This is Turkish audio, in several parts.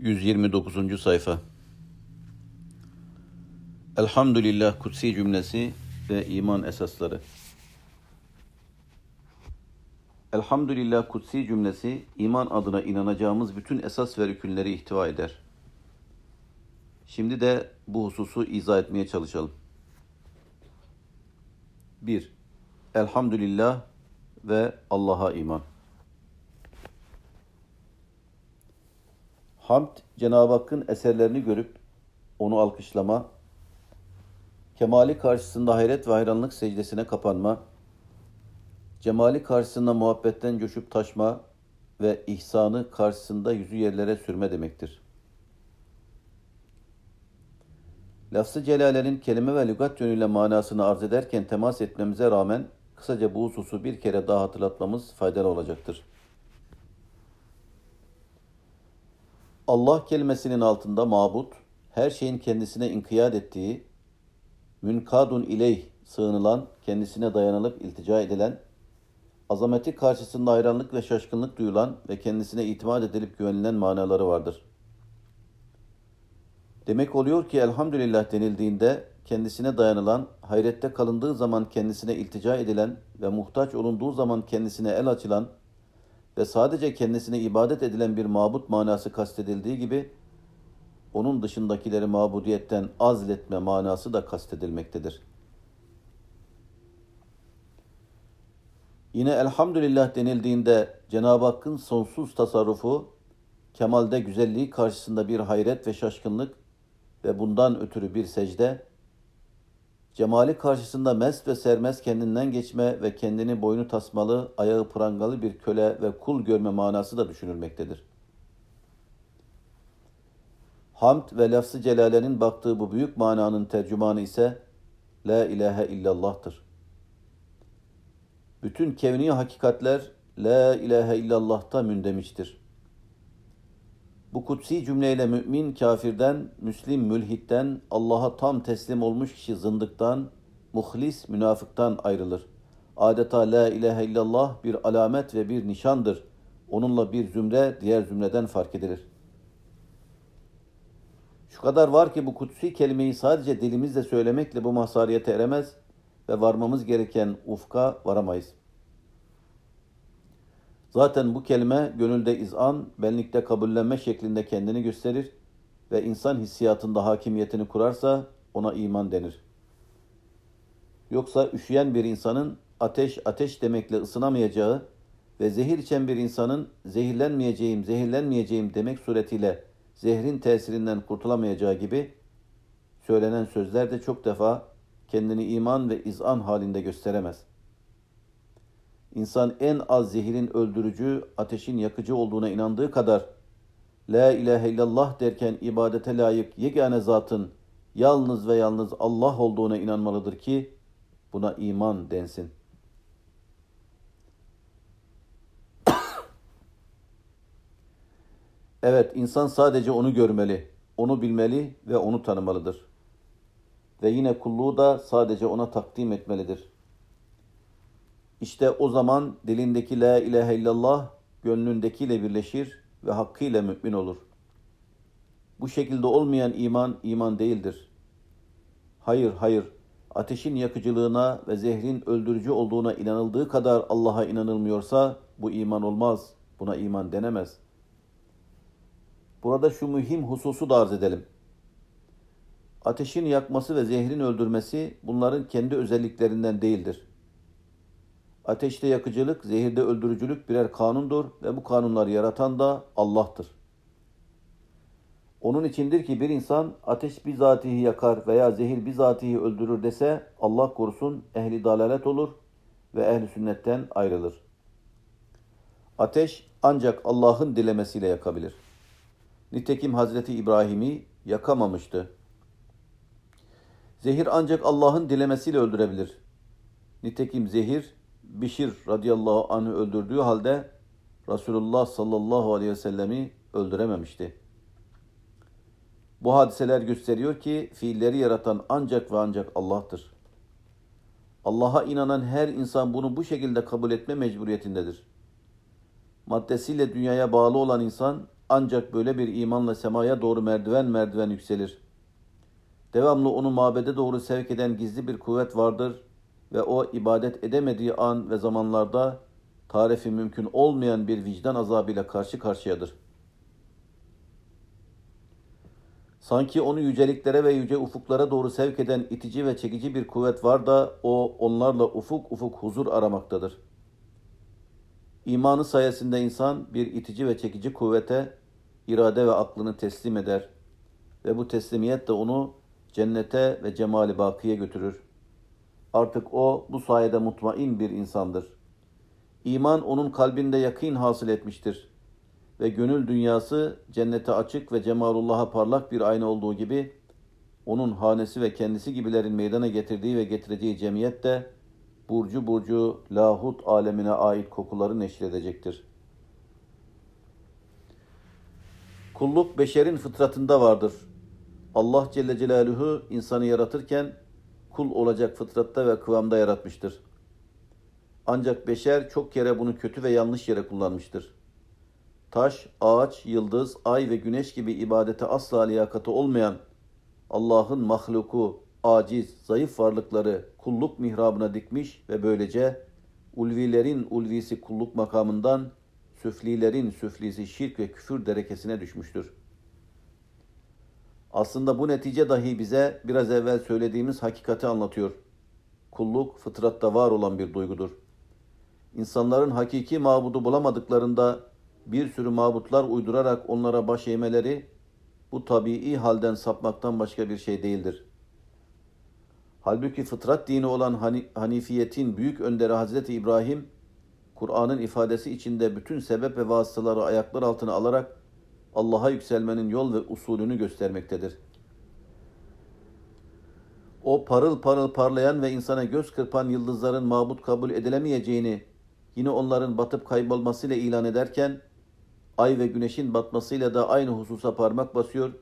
129. sayfa. Elhamdülillah kutsi cümlesi ve iman esasları. Elhamdülillah kutsi cümlesi iman adına inanacağımız bütün esas ve rükünleri ihtiva eder. Şimdi de bu hususu izah etmeye çalışalım. 1. Elhamdülillah ve Allah'a iman. Hamd, Cenab-ı Hakk'ın eserlerini görüp onu alkışlama, kemali karşısında hayret ve hayranlık secdesine kapanma, cemali karşısında muhabbetten coşup taşma ve ihsanı karşısında yüzü yerlere sürme demektir. Lafz-ı celalenin kelime ve lügat yönüyle manasını arz ederken temas etmemize rağmen kısaca bu hususu bir kere daha hatırlatmamız faydalı olacaktır. Allah kelimesinin altında mabut, her şeyin kendisine inkiyat ettiği, münkadun ileyh sığınılan, kendisine dayanılıp iltica edilen, azameti karşısında hayranlık ve şaşkınlık duyulan ve kendisine itimat edilip güvenilen manaları vardır. Demek oluyor ki elhamdülillah denildiğinde kendisine dayanılan, hayrette kalındığı zaman kendisine iltica edilen ve muhtaç olunduğu zaman kendisine el açılan, ve sadece kendisine ibadet edilen bir mabut manası kastedildiği gibi onun dışındakileri mabudiyetten azletme manası da kastedilmektedir. Yine elhamdülillah denildiğinde Cenab-ı Hakk'ın sonsuz tasarrufu, kemalde güzelliği karşısında bir hayret ve şaşkınlık ve bundan ötürü bir secde, Cemali karşısında mest ve sermez kendinden geçme ve kendini boynu tasmalı, ayağı prangalı bir köle ve kul görme manası da düşünülmektedir. Hamd ve lafz-ı celalenin baktığı bu büyük mananın tercümanı ise La ilahe illallah'tır. Bütün kevni hakikatler La ilahe illallah'ta mündemiştir. Bu kutsi cümleyle mümin kafirden, müslim mülhitten, Allah'a tam teslim olmuş kişi zındıktan, muhlis münafıktan ayrılır. Adeta la ilahe illallah bir alamet ve bir nişandır. Onunla bir zümre diğer zümreden fark edilir. Şu kadar var ki bu kutsi kelimeyi sadece dilimizle söylemekle bu mazhariyete eremez ve varmamız gereken ufka varamayız. Zaten bu kelime gönülde izan, benlikte kabullenme şeklinde kendini gösterir ve insan hissiyatında hakimiyetini kurarsa ona iman denir. Yoksa üşüyen bir insanın ateş ateş demekle ısınamayacağı ve zehir içen bir insanın zehirlenmeyeceğim, zehirlenmeyeceğim demek suretiyle zehrin tesirinden kurtulamayacağı gibi söylenen sözler de çok defa kendini iman ve izan halinde gösteremez. İnsan en az zehirin öldürücü, ateşin yakıcı olduğuna inandığı kadar La ilahe illallah derken ibadete layık yegane zatın yalnız ve yalnız Allah olduğuna inanmalıdır ki buna iman densin. evet, insan sadece onu görmeli, onu bilmeli ve onu tanımalıdır. Ve yine kulluğu da sadece ona takdim etmelidir.'' İşte o zaman dilindeki la ilahe illallah gönlündekiyle birleşir ve hakkıyla mümin olur. Bu şekilde olmayan iman iman değildir. Hayır, hayır. Ateşin yakıcılığına ve zehrin öldürücü olduğuna inanıldığı kadar Allah'a inanılmıyorsa bu iman olmaz. Buna iman denemez. Burada şu mühim hususu da arz edelim. Ateşin yakması ve zehrin öldürmesi bunların kendi özelliklerinden değildir. Ateşte yakıcılık, zehirde öldürücülük birer kanundur ve bu kanunları yaratan da Allah'tır. Onun içindir ki bir insan ateş bizatihi yakar veya zehir bizatihi öldürür dese Allah korusun ehli dalalet olur ve ehli sünnetten ayrılır. Ateş ancak Allah'ın dilemesiyle yakabilir. Nitekim Hazreti İbrahim'i yakamamıştı. Zehir ancak Allah'ın dilemesiyle öldürebilir. Nitekim zehir Bişir radıyallahu anh'ı öldürdüğü halde Resulullah sallallahu aleyhi ve sellemi öldürememişti. Bu hadiseler gösteriyor ki fiilleri yaratan ancak ve ancak Allah'tır. Allah'a inanan her insan bunu bu şekilde kabul etme mecburiyetindedir. Maddesiyle dünyaya bağlı olan insan ancak böyle bir imanla semaya doğru merdiven merdiven yükselir. Devamlı onu mabede doğru sevk eden gizli bir kuvvet vardır ve o ibadet edemediği an ve zamanlarda tarifi mümkün olmayan bir vicdan azabıyla karşı karşıyadır. Sanki onu yüceliklere ve yüce ufuklara doğru sevk eden itici ve çekici bir kuvvet var da o onlarla ufuk ufuk huzur aramaktadır. İmanı sayesinde insan bir itici ve çekici kuvvete irade ve aklını teslim eder ve bu teslimiyet de onu cennete ve cemali bakiye götürür. Artık o bu sayede mutmain bir insandır. İman onun kalbinde yakın hasıl etmiştir. Ve gönül dünyası cennete açık ve cemalullah'a parlak bir ayna olduğu gibi onun hanesi ve kendisi gibilerin meydana getirdiği ve getireceği cemiyet de burcu burcu lahut alemine ait kokuları neşredecektir. Kulluk beşerin fıtratında vardır. Allah Celle Celaluhu insanı yaratırken kul olacak fıtratta ve kıvamda yaratmıştır. Ancak beşer çok kere bunu kötü ve yanlış yere kullanmıştır. Taş, ağaç, yıldız, ay ve güneş gibi ibadete asla liyakati olmayan Allah'ın mahluku, aciz, zayıf varlıkları kulluk mihrabına dikmiş ve böylece ulvilerin ulvisi kulluk makamından süflilerin süflisi şirk ve küfür derekesine düşmüştür. Aslında bu netice dahi bize biraz evvel söylediğimiz hakikati anlatıyor. Kulluk fıtratta var olan bir duygudur. İnsanların hakiki mabudu bulamadıklarında bir sürü mabutlar uydurarak onlara baş eğmeleri bu tabii halden sapmaktan başka bir şey değildir. Halbuki fıtrat dini olan Hanifiyetin büyük önderi Hazreti İbrahim, Kur'an'ın ifadesi içinde bütün sebep ve vasıtaları ayaklar altına alarak Allah'a yükselmenin yol ve usulünü göstermektedir. O parıl parıl parlayan ve insana göz kırpan yıldızların mabut kabul edilemeyeceğini yine onların batıp kaybolmasıyla ilan ederken ay ve güneşin batmasıyla da aynı hususa parmak basıyor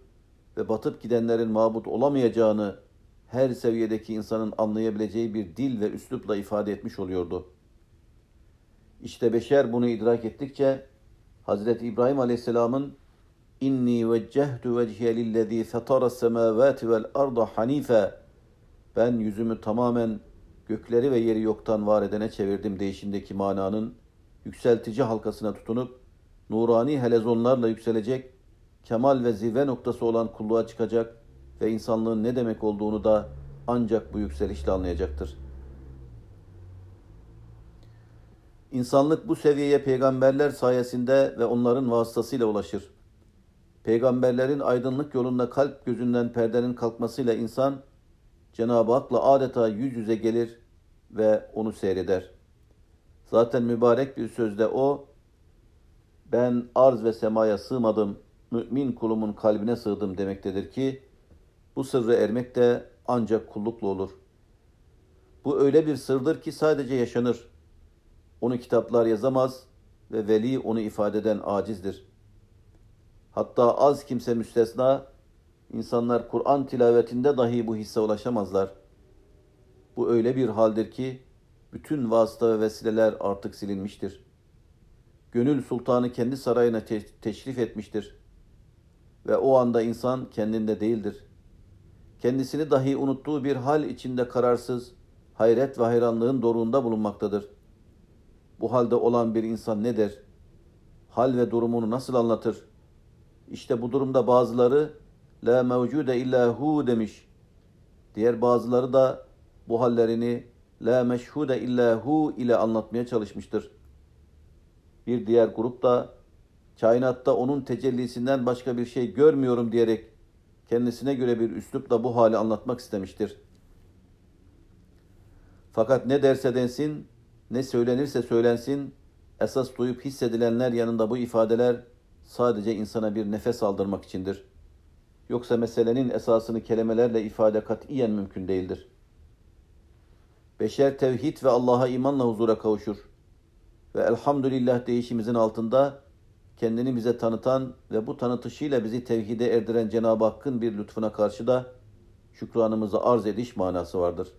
ve batıp gidenlerin mabut olamayacağını her seviyedeki insanın anlayabileceği bir dil ve üslupla ifade etmiş oluyordu. İşte beşer bunu idrak ettikçe Hazreti İbrahim Aleyhisselam'ın İnni veccehtu vecihe lillezî fetara semâvâti vel arda hanife ben yüzümü tamamen gökleri ve yeri yoktan var edene çevirdim değişindeki mananın yükseltici halkasına tutunup nurani helezonlarla yükselecek, kemal ve zirve noktası olan kulluğa çıkacak ve insanlığın ne demek olduğunu da ancak bu yükselişle anlayacaktır. İnsanlık bu seviyeye peygamberler sayesinde ve onların vasıtasıyla ulaşır. Peygamberlerin aydınlık yolunda kalp gözünden perdenin kalkmasıyla insan Cenab-ı Hak'la adeta yüz yüze gelir ve onu seyreder. Zaten mübarek bir sözde o ben arz ve semaya sığmadım, mümin kulumun kalbine sığdım demektedir ki bu sırrı ermek de ancak kullukla olur. Bu öyle bir sırdır ki sadece yaşanır. Onu kitaplar yazamaz ve veli onu ifade eden acizdir. Hatta az kimse müstesna, insanlar Kur'an tilavetinde dahi bu hisse ulaşamazlar. Bu öyle bir haldir ki bütün vasıta ve vesileler artık silinmiştir. Gönül sultanı kendi sarayına te- teşrif etmiştir. Ve o anda insan kendinde değildir. Kendisini dahi unuttuğu bir hal içinde kararsız, hayret ve hayranlığın doruğunda bulunmaktadır. Bu halde olan bir insan ne der? Hal ve durumunu nasıl anlatır? İşte bu durumda bazıları la mevcude illa hu demiş. Diğer bazıları da bu hallerini la meşhude illa hu ile anlatmaya çalışmıştır. Bir diğer grup da kainatta onun tecellisinden başka bir şey görmüyorum diyerek kendisine göre bir üslupla bu hali anlatmak istemiştir. Fakat ne derse densin, ne söylenirse söylensin, esas duyup hissedilenler yanında bu ifadeler sadece insana bir nefes aldırmak içindir. Yoksa meselenin esasını kelimelerle ifade katiyen mümkün değildir. Beşer tevhid ve Allah'a imanla huzura kavuşur ve elhamdülillah değişimizin altında kendini bize tanıtan ve bu tanıtışıyla bizi tevhide erdiren Cenab-ı Hakk'ın bir lütfuna karşı da şükranımızı arz ediş manası vardır.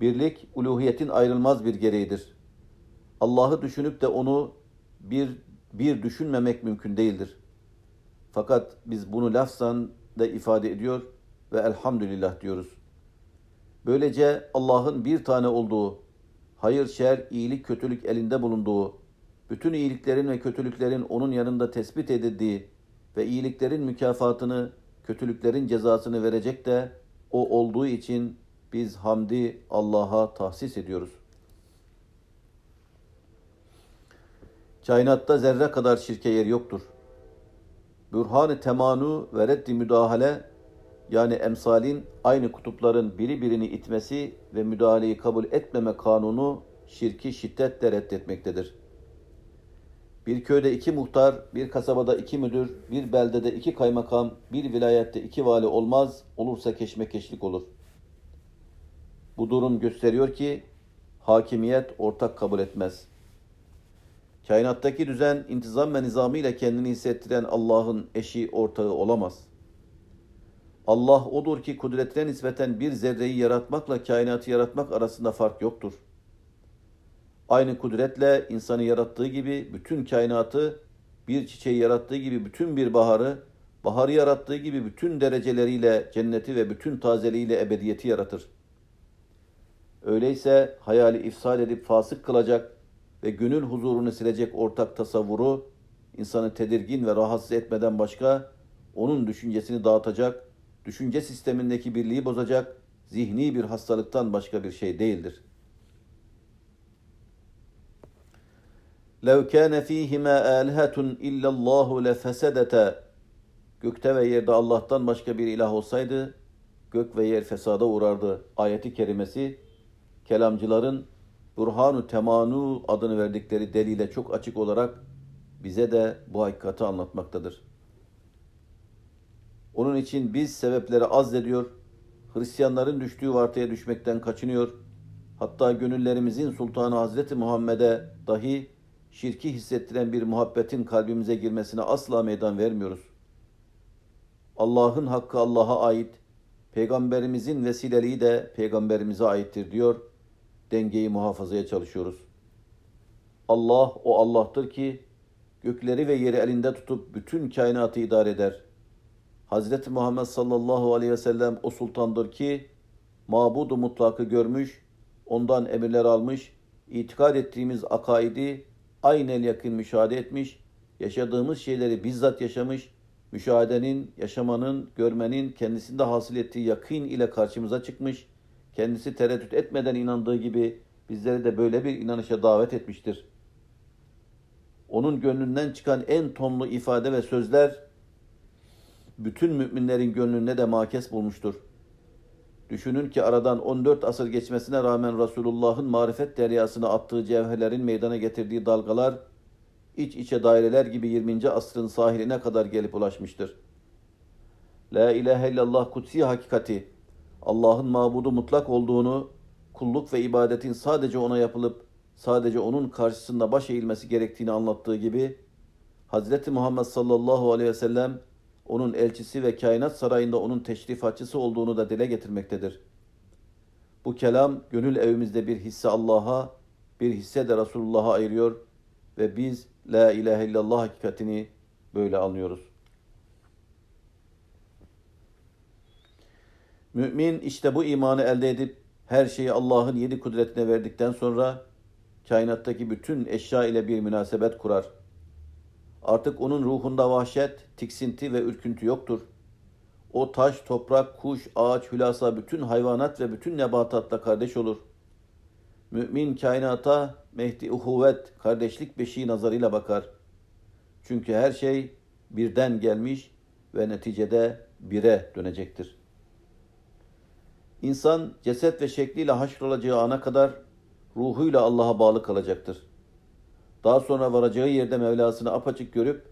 Birlik, uluhiyetin ayrılmaz bir gereğidir. Allah'ı düşünüp de onu bir bir düşünmemek mümkün değildir. Fakat biz bunu lafzan da ifade ediyor ve elhamdülillah diyoruz. Böylece Allah'ın bir tane olduğu, hayır, şer, iyilik, kötülük elinde bulunduğu, bütün iyiliklerin ve kötülüklerin onun yanında tespit edildiği ve iyiliklerin mükafatını, kötülüklerin cezasını verecek de o olduğu için biz hamdi Allah'a tahsis ediyoruz. Kainatta zerre kadar şirke yer yoktur. Bürhan-ı temanu ve reddi müdahale yani emsalin aynı kutupların biri birini itmesi ve müdahaleyi kabul etmeme kanunu şirki şiddetle reddetmektedir. Bir köyde iki muhtar, bir kasabada iki müdür, bir beldede iki kaymakam, bir vilayette iki vali olmaz, olursa keşmekeşlik olur. Bu durum gösteriyor ki hakimiyet ortak kabul etmez. Kainattaki düzen, intizam ve nizamı ile kendini hissettiren Allah'ın eşi ortağı olamaz.'' Allah odur ki kudretine nispeten bir zerreyi yaratmakla kainatı yaratmak arasında fark yoktur. Aynı kudretle insanı yarattığı gibi bütün kainatı, bir çiçeği yarattığı gibi bütün bir baharı, baharı yarattığı gibi bütün dereceleriyle cenneti ve bütün tazeliğiyle ebediyeti yaratır. Öyleyse hayali ifsad edip fasık kılacak ve gönül huzurunu silecek ortak tasavvuru, insanı tedirgin ve rahatsız etmeden başka, onun düşüncesini dağıtacak, düşünce sistemindeki birliği bozacak zihni bir hastalıktan başka bir şey değildir. لَوْ كَانَ ف۪يهِمَا آلِهَةٌ اِلَّا اللّٰهُ لَفَسَدَتَا Gökte ve yerde Allah'tan başka bir ilah olsaydı, gök ve yer fesada uğrardı. Ayeti kerimesi, kelamcıların Burhanu Temanu adını verdikleri delile çok açık olarak bize de bu hakikati anlatmaktadır. Onun için biz sebepleri azdediyor, Hristiyanların düştüğü vartaya düşmekten kaçınıyor. Hatta gönüllerimizin Sultanı Hazreti Muhammed'e dahi şirki hissettiren bir muhabbetin kalbimize girmesine asla meydan vermiyoruz. Allah'ın hakkı Allah'a ait, peygamberimizin vesileliği de peygamberimize aittir diyor. Dengeyi muhafazaya çalışıyoruz. Allah o Allah'tır ki gökleri ve yeri elinde tutup bütün kainatı idare eder. Hazreti Muhammed sallallahu aleyhi ve sellem o sultandır ki mabudu mutlakı görmüş, ondan emirler almış, itikad ettiğimiz akaidi aynen yakın müşahede etmiş, yaşadığımız şeyleri bizzat yaşamış, müşahedenin, yaşamanın, görmenin kendisinde hasıl ettiği yakın ile karşımıza çıkmış, kendisi tereddüt etmeden inandığı gibi bizleri de böyle bir inanışa davet etmiştir. Onun gönlünden çıkan en tonlu ifade ve sözler bütün müminlerin gönlünde de makes bulmuştur. Düşünün ki aradan 14 asır geçmesine rağmen Resulullah'ın marifet deryasına attığı cevherlerin meydana getirdiği dalgalar iç içe daireler gibi 20. asrın sahiline kadar gelip ulaşmıştır. La ilahe illallah kutsi hakikati, Allah'ın mabudu mutlak olduğunu, kulluk ve ibadetin sadece ona yapılıp sadece onun karşısında baş eğilmesi gerektiğini anlattığı gibi Hz. Muhammed sallallahu aleyhi ve sellem onun elçisi ve kainat sarayında onun teşrifatçısı olduğunu da dile getirmektedir. Bu kelam gönül evimizde bir hisse Allah'a, bir hisse de Resulullah'a ayırıyor ve biz La ilahe illallah hakikatini böyle anlıyoruz. Mümin işte bu imanı elde edip her şeyi Allah'ın yedi kudretine verdikten sonra kainattaki bütün eşya ile bir münasebet kurar. Artık onun ruhunda vahşet, tiksinti ve ürküntü yoktur. O taş, toprak, kuş, ağaç, hülasa bütün hayvanat ve bütün nebatatla kardeş olur. Mümin kainata mehdi uhuvvet, kardeşlik beşiği nazarıyla bakar. Çünkü her şey birden gelmiş ve neticede bire dönecektir. İnsan ceset ve şekliyle haşrolacağı ana kadar ruhuyla Allah'a bağlı kalacaktır. Daha sonra varacağı yerde Mevlasını apaçık görüp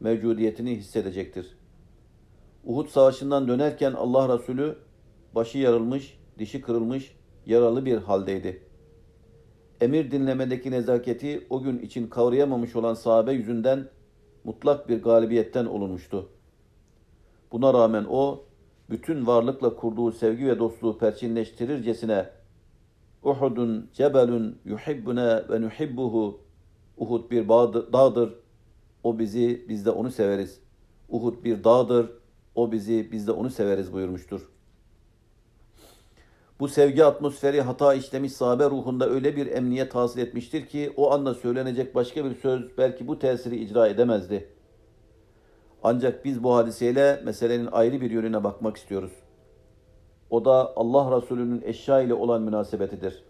mevcudiyetini hissedecektir. Uhud savaşından dönerken Allah Resulü başı yarılmış, dişi kırılmış, yaralı bir haldeydi. Emir dinlemedeki nezaketi o gün için kavrayamamış olan sahabe yüzünden mutlak bir galibiyetten olunmuştu. Buna rağmen o, bütün varlıkla kurduğu sevgi ve dostluğu perçinleştirircesine Uhudun cebelun yuhibbuna ve nuhibbuhu Uhud bir dağdır. O bizi, biz de onu severiz. Uhud bir dağdır. O bizi, biz de onu severiz buyurmuştur. Bu sevgi atmosferi hata işlemiş sahabe ruhunda öyle bir emniyet hasıl etmiştir ki o anda söylenecek başka bir söz belki bu tesiri icra edemezdi. Ancak biz bu hadiseyle meselenin ayrı bir yönüne bakmak istiyoruz. O da Allah Resulü'nün eşya ile olan münasebetidir.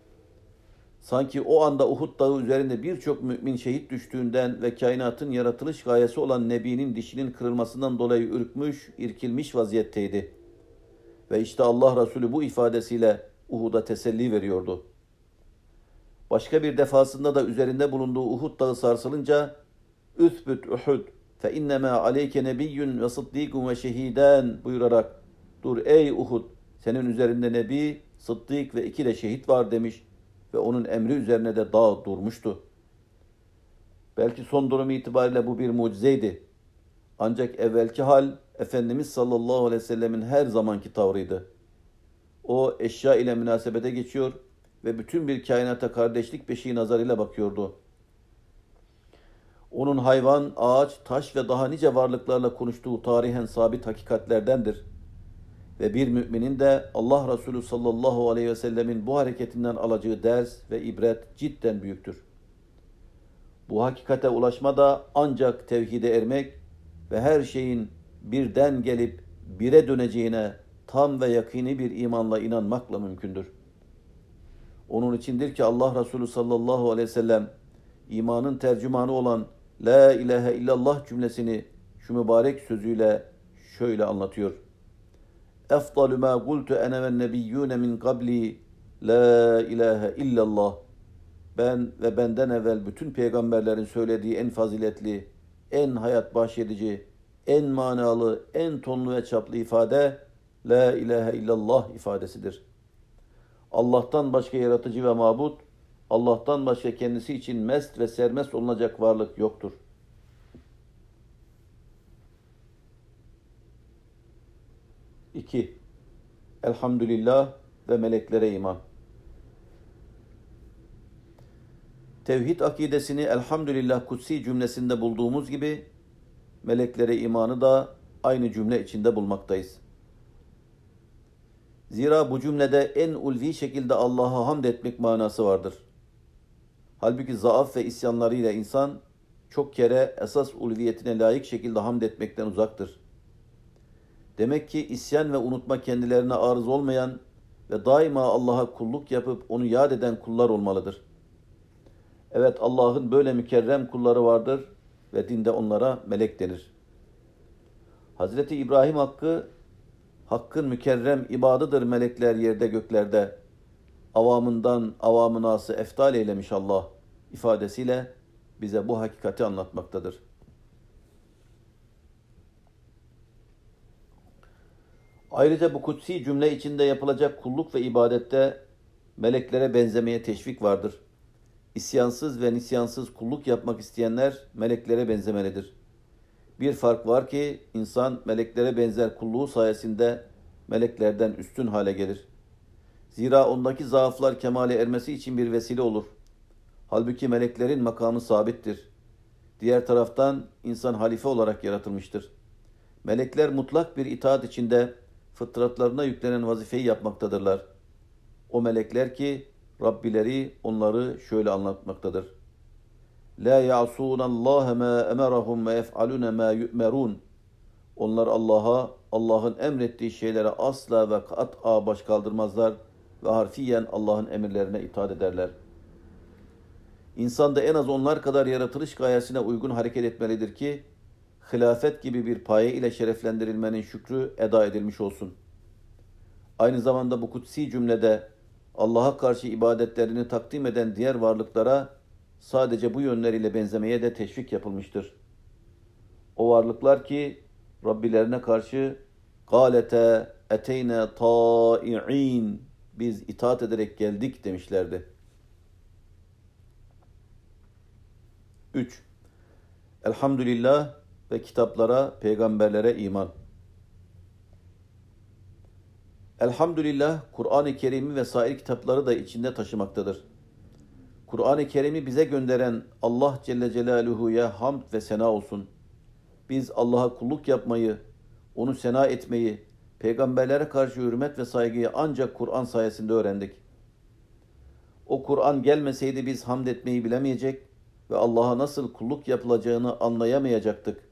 Sanki o anda Uhud dağı üzerinde birçok mümin şehit düştüğünden ve kainatın yaratılış gayesi olan Nebi'nin dişinin kırılmasından dolayı ürkmüş, irkilmiş vaziyetteydi. Ve işte Allah Resulü bu ifadesiyle Uhud'a teselli veriyordu. Başka bir defasında da üzerinde bulunduğu Uhud dağı sarsılınca Üthbüt Uhud fe innema aleyke nebiyyun ve sıddîkun ve şehiden buyurarak dur ey Uhud senin üzerinde nebi, sıddık ve iki de şehit var demiş ve onun emri üzerine de dağ durmuştu. Belki son durum itibariyle bu bir mucizeydi. Ancak evvelki hal Efendimiz sallallahu aleyhi ve sellemin her zamanki tavrıydı. O eşya ile münasebete geçiyor ve bütün bir kainata kardeşlik beşiği nazarıyla bakıyordu. Onun hayvan, ağaç, taş ve daha nice varlıklarla konuştuğu tarihen sabit hakikatlerdendir. Ve bir müminin de Allah Resulü sallallahu aleyhi ve sellemin bu hareketinden alacağı ders ve ibret cidden büyüktür. Bu hakikate ulaşma da ancak tevhide ermek ve her şeyin birden gelip bire döneceğine tam ve yakini bir imanla inanmakla mümkündür. Onun içindir ki Allah Resulü sallallahu aleyhi ve sellem imanın tercümanı olan La ilahe illallah cümlesini şu mübarek sözüyle şöyle anlatıyor. Efdalu ma kultu ene ve nebiyyune min qabli La ilahe illallah. Ben ve benden evvel bütün peygamberlerin söylediği en faziletli, en hayat bahşedici, en manalı, en tonlu ve çaplı ifade La ilahe illallah ifadesidir. Allah'tan başka yaratıcı ve mabut, Allah'tan başka kendisi için mest ve sermest olunacak varlık yoktur. İki, Elhamdülillah ve meleklere iman. Tevhid akidesini elhamdülillah kutsi cümlesinde bulduğumuz gibi meleklere imanı da aynı cümle içinde bulmaktayız. Zira bu cümlede en ulvi şekilde Allah'a hamd etmek manası vardır. Halbuki zaaf ve isyanlarıyla insan çok kere esas ulviyetine layık şekilde hamd etmekten uzaktır. Demek ki isyan ve unutma kendilerine arız olmayan ve daima Allah'a kulluk yapıp onu yad eden kullar olmalıdır. Evet Allah'ın böyle mükerrem kulları vardır ve dinde onlara melek denir. Hazreti İbrahim hakkı Hakkın mükerrem ibadıdır melekler yerde göklerde. Avamından avamınası eftal eylemiş Allah ifadesiyle bize bu hakikati anlatmaktadır. Ayrıca bu kutsi cümle içinde yapılacak kulluk ve ibadette meleklere benzemeye teşvik vardır. İsyansız ve nisyansız kulluk yapmak isteyenler meleklere benzemelidir.'' Bir fark var ki insan meleklere benzer kulluğu sayesinde meleklerden üstün hale gelir. Zira ondaki zaaflar kemale ermesi için bir vesile olur. Halbuki meleklerin makamı sabittir. Diğer taraftan insan halife olarak yaratılmıştır. Melekler mutlak bir itaat içinde fıtratlarına yüklenen vazifeyi yapmaktadırlar. O melekler ki Rabbileri onları şöyle anlatmaktadır. La ya'sun Allah ma emerahum ve yef'alun ma yu'merun. Onlar Allah'a, Allah'ın emrettiği şeylere asla ve kat'a baş kaldırmazlar ve harfiyen Allah'ın emirlerine itaat ederler. İnsan da en az onlar kadar yaratılış gayesine uygun hareket etmelidir ki, hilafet gibi bir paye ile şereflendirilmenin şükrü eda edilmiş olsun. Aynı zamanda bu kutsi cümlede Allah'a karşı ibadetlerini takdim eden diğer varlıklara sadece bu yönleriyle benzemeye de teşvik yapılmıştır. O varlıklar ki Rabbilerine karşı galete eteyne ta'i'in biz itaat ederek geldik demişlerdi. 3. Elhamdülillah ve kitaplara, peygamberlere iman. Elhamdülillah Kur'an-ı Kerim'i ve sair kitapları da içinde taşımaktadır. Kur'an-ı Kerim'i bize gönderen Allah Celle Celaluhu'ya hamd ve sena olsun. Biz Allah'a kulluk yapmayı, onu sena etmeyi, peygamberlere karşı hürmet ve saygıyı ancak Kur'an sayesinde öğrendik. O Kur'an gelmeseydi biz hamd etmeyi bilemeyecek ve Allah'a nasıl kulluk yapılacağını anlayamayacaktık.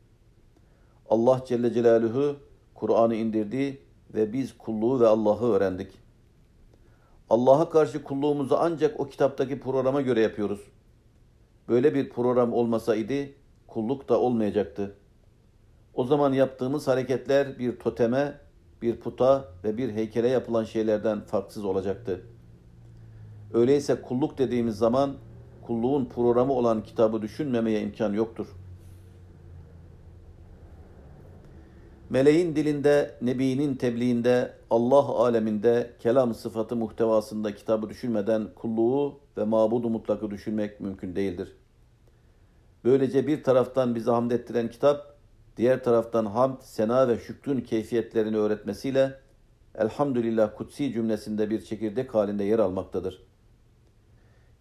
Allah Celle Celaluhu Kur'an'ı indirdi ve biz kulluğu ve Allah'ı öğrendik. Allah'a karşı kulluğumuzu ancak o kitaptaki programa göre yapıyoruz. Böyle bir program olmasaydı kulluk da olmayacaktı. O zaman yaptığımız hareketler bir toteme, bir puta ve bir heykele yapılan şeylerden farksız olacaktı. Öyleyse kulluk dediğimiz zaman kulluğun programı olan kitabı düşünmemeye imkan yoktur. Meleğin dilinde, Nebi'nin tebliğinde, Allah aleminde, kelam sıfatı muhtevasında kitabı düşünmeden kulluğu ve mabudu mutlakı düşünmek mümkün değildir. Böylece bir taraftan bizi hamd ettiren kitap, diğer taraftan hamd, sena ve şükrün keyfiyetlerini öğretmesiyle Elhamdülillah kutsi cümlesinde bir çekirdek halinde yer almaktadır.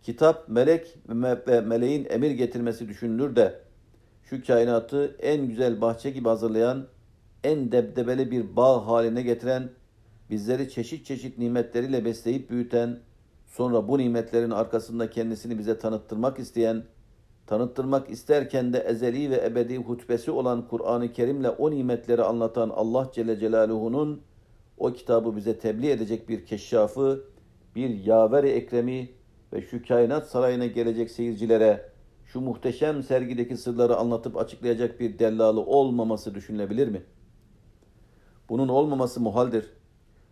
Kitap, melek ve meleğin emir getirmesi düşünülür de şu kainatı en güzel bahçe gibi hazırlayan, en debdebeli bir bağ haline getiren, bizleri çeşit çeşit nimetleriyle besleyip büyüten, sonra bu nimetlerin arkasında kendisini bize tanıttırmak isteyen, tanıttırmak isterken de ezeli ve ebedi hutbesi olan Kur'an-ı Kerim'le o nimetleri anlatan Allah Celle Celaluhu'nun o kitabı bize tebliğ edecek bir keşşafı, bir yaver-i ekremi ve şu kainat sarayına gelecek seyircilere şu muhteşem sergideki sırları anlatıp açıklayacak bir dellalı olmaması düşünülebilir mi? Bunun olmaması muhaldir.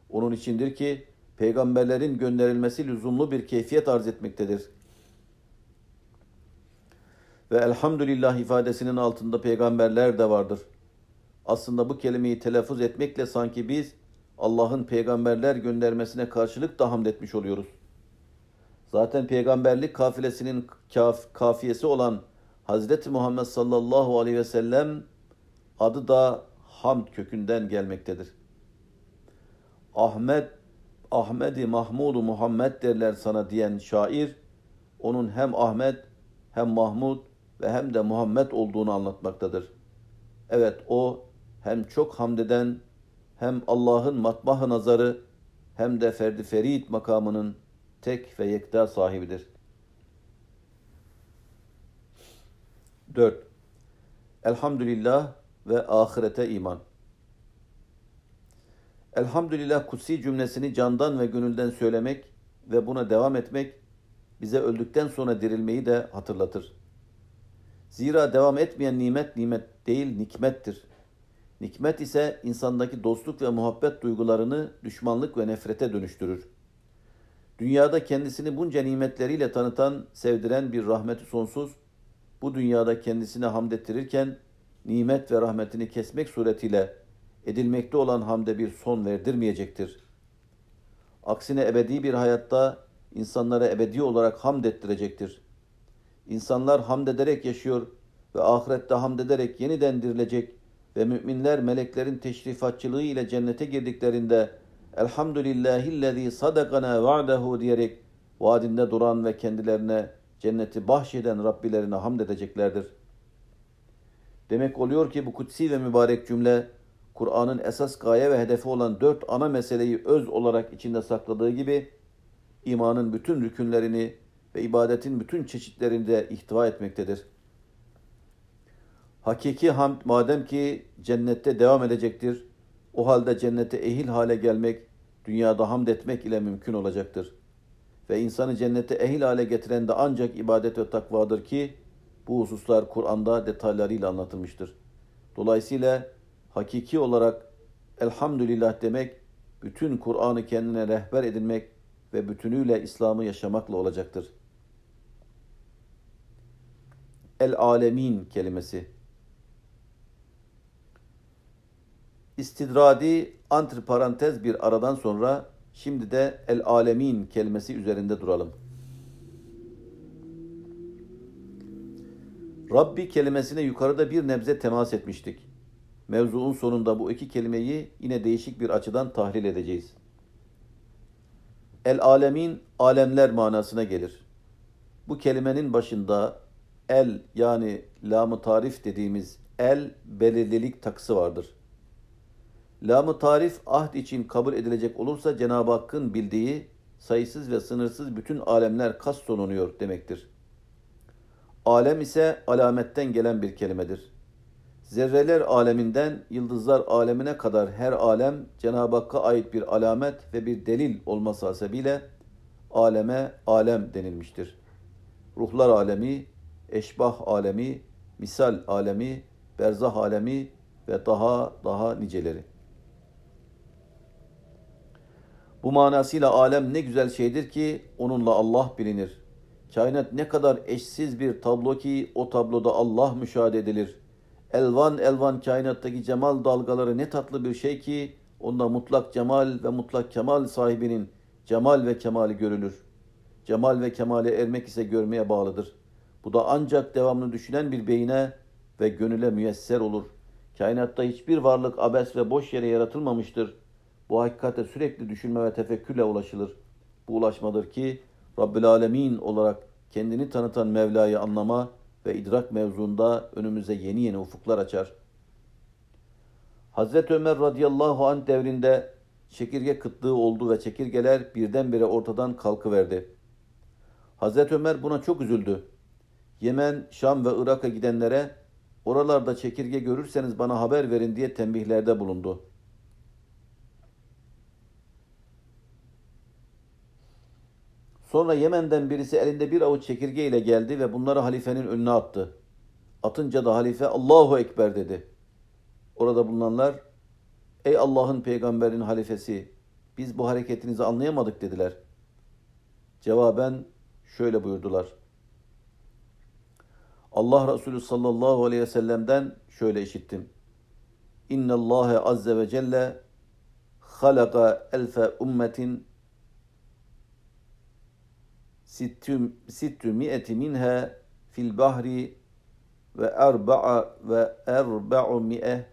Onun içindir ki peygamberlerin gönderilmesi lüzumlu bir keyfiyet arz etmektedir. Ve elhamdülillah ifadesinin altında peygamberler de vardır. Aslında bu kelimeyi telaffuz etmekle sanki biz Allah'ın peygamberler göndermesine karşılık da hamd etmiş oluyoruz. Zaten peygamberlik kafilesinin kaf, kafiyesi olan Hazreti Muhammed sallallahu aleyhi ve sellem adı da hamd kökünden gelmektedir. Ahmet, Ahmedi Mahmudu Muhammed derler sana diyen şair, onun hem Ahmet hem Mahmud ve hem de Muhammed olduğunu anlatmaktadır. Evet o hem çok hamd eden hem Allah'ın matbah nazarı hem de ferdi ferit makamının tek ve yekta sahibidir. 4. Elhamdülillah ve ahirete iman. Elhamdülillah kutsi cümlesini candan ve gönülden söylemek ve buna devam etmek bize öldükten sonra dirilmeyi de hatırlatır. Zira devam etmeyen nimet nimet değil nikmettir. Nikmet ise insandaki dostluk ve muhabbet duygularını düşmanlık ve nefrete dönüştürür. Dünyada kendisini bunca nimetleriyle tanıtan, sevdiren bir rahmeti sonsuz, bu dünyada kendisine hamd ettirirken, nimet ve rahmetini kesmek suretiyle edilmekte olan hamde bir son verdirmeyecektir. Aksine ebedi bir hayatta insanlara ebedi olarak hamd ettirecektir. İnsanlar hamd ederek yaşıyor ve ahirette hamd ederek yeniden dirilecek ve müminler meleklerin teşrifatçılığı ile cennete girdiklerinde Elhamdülillahillezî sadakana va'dehu diyerek vaadinde duran ve kendilerine cenneti bahşeden Rabbilerine hamd edeceklerdir. Demek oluyor ki bu kutsi ve mübarek cümle Kur'an'ın esas gaye ve hedefi olan dört ana meseleyi öz olarak içinde sakladığı gibi imanın bütün rükünlerini ve ibadetin bütün çeşitlerini de ihtiva etmektedir. Hakiki hamd madem ki cennette devam edecektir, o halde cennete ehil hale gelmek, dünyada hamd etmek ile mümkün olacaktır. Ve insanı cennete ehil hale getiren de ancak ibadet ve takvadır ki, bu hususlar Kur'an'da detaylarıyla anlatılmıştır. Dolayısıyla hakiki olarak elhamdülillah demek, bütün Kur'an'ı kendine rehber edinmek ve bütünüyle İslam'ı yaşamakla olacaktır. El-alemin kelimesi istidradi antiparantez bir aradan sonra şimdi de el alemin kelimesi üzerinde duralım. Rabbi kelimesine yukarıda bir nebze temas etmiştik. Mevzuun sonunda bu iki kelimeyi yine değişik bir açıdan tahlil edeceğiz. El alemin alemler manasına gelir. Bu kelimenin başında el yani lam-ı tarif dediğimiz el belirlilik takısı vardır. Lam-ı tarif ahd için kabul edilecek olursa Cenab-ı Hakk'ın bildiği sayısız ve sınırsız bütün alemler kastolunuyor demektir. Alem ise alametten gelen bir kelimedir. Zerreler aleminden yıldızlar alemine kadar her alem Cenab-ı Hakk'a ait bir alamet ve bir delil olması hasebiyle aleme alem denilmiştir. Ruhlar alemi, eşbah alemi, misal alemi, berzah alemi ve daha daha niceleri. Bu manasıyla alem ne güzel şeydir ki onunla Allah bilinir. Kainat ne kadar eşsiz bir tablo ki o tabloda Allah müşahede edilir. Elvan elvan kainattaki cemal dalgaları ne tatlı bir şey ki onda mutlak cemal ve mutlak kemal sahibinin cemal ve kemali görülür. Cemal ve kemale ermek ise görmeye bağlıdır. Bu da ancak devamlı düşünen bir beyine ve gönüle müyesser olur. Kainatta hiçbir varlık abes ve boş yere yaratılmamıştır. Bu hakikate sürekli düşünme ve tefekkürle ulaşılır. Bu ulaşmadır ki Rabbül Alemin olarak kendini tanıtan Mevla'yı anlama ve idrak mevzuunda önümüze yeni yeni ufuklar açar. Hazreti Ömer radıyallahu anh devrinde çekirge kıtlığı oldu ve çekirgeler birdenbire ortadan kalkıverdi. Hazreti Ömer buna çok üzüldü. Yemen, Şam ve Irak'a gidenlere oralarda çekirge görürseniz bana haber verin diye tembihlerde bulundu. Sonra Yemen'den birisi elinde bir avuç çekirge ile geldi ve bunları halifenin önüne attı. Atınca da halife Allahu Ekber dedi. Orada bulunanlar ey Allah'ın peygamberin halifesi biz bu hareketinizi anlayamadık dediler. Cevaben şöyle buyurdular. Allah Resulü sallallahu aleyhi ve sellem'den şöyle işittim. İnna Allah azze ve celle halaka elfe ummetin sittü mi'eti minha fil bahri ve erba'a ve erba'u mi'e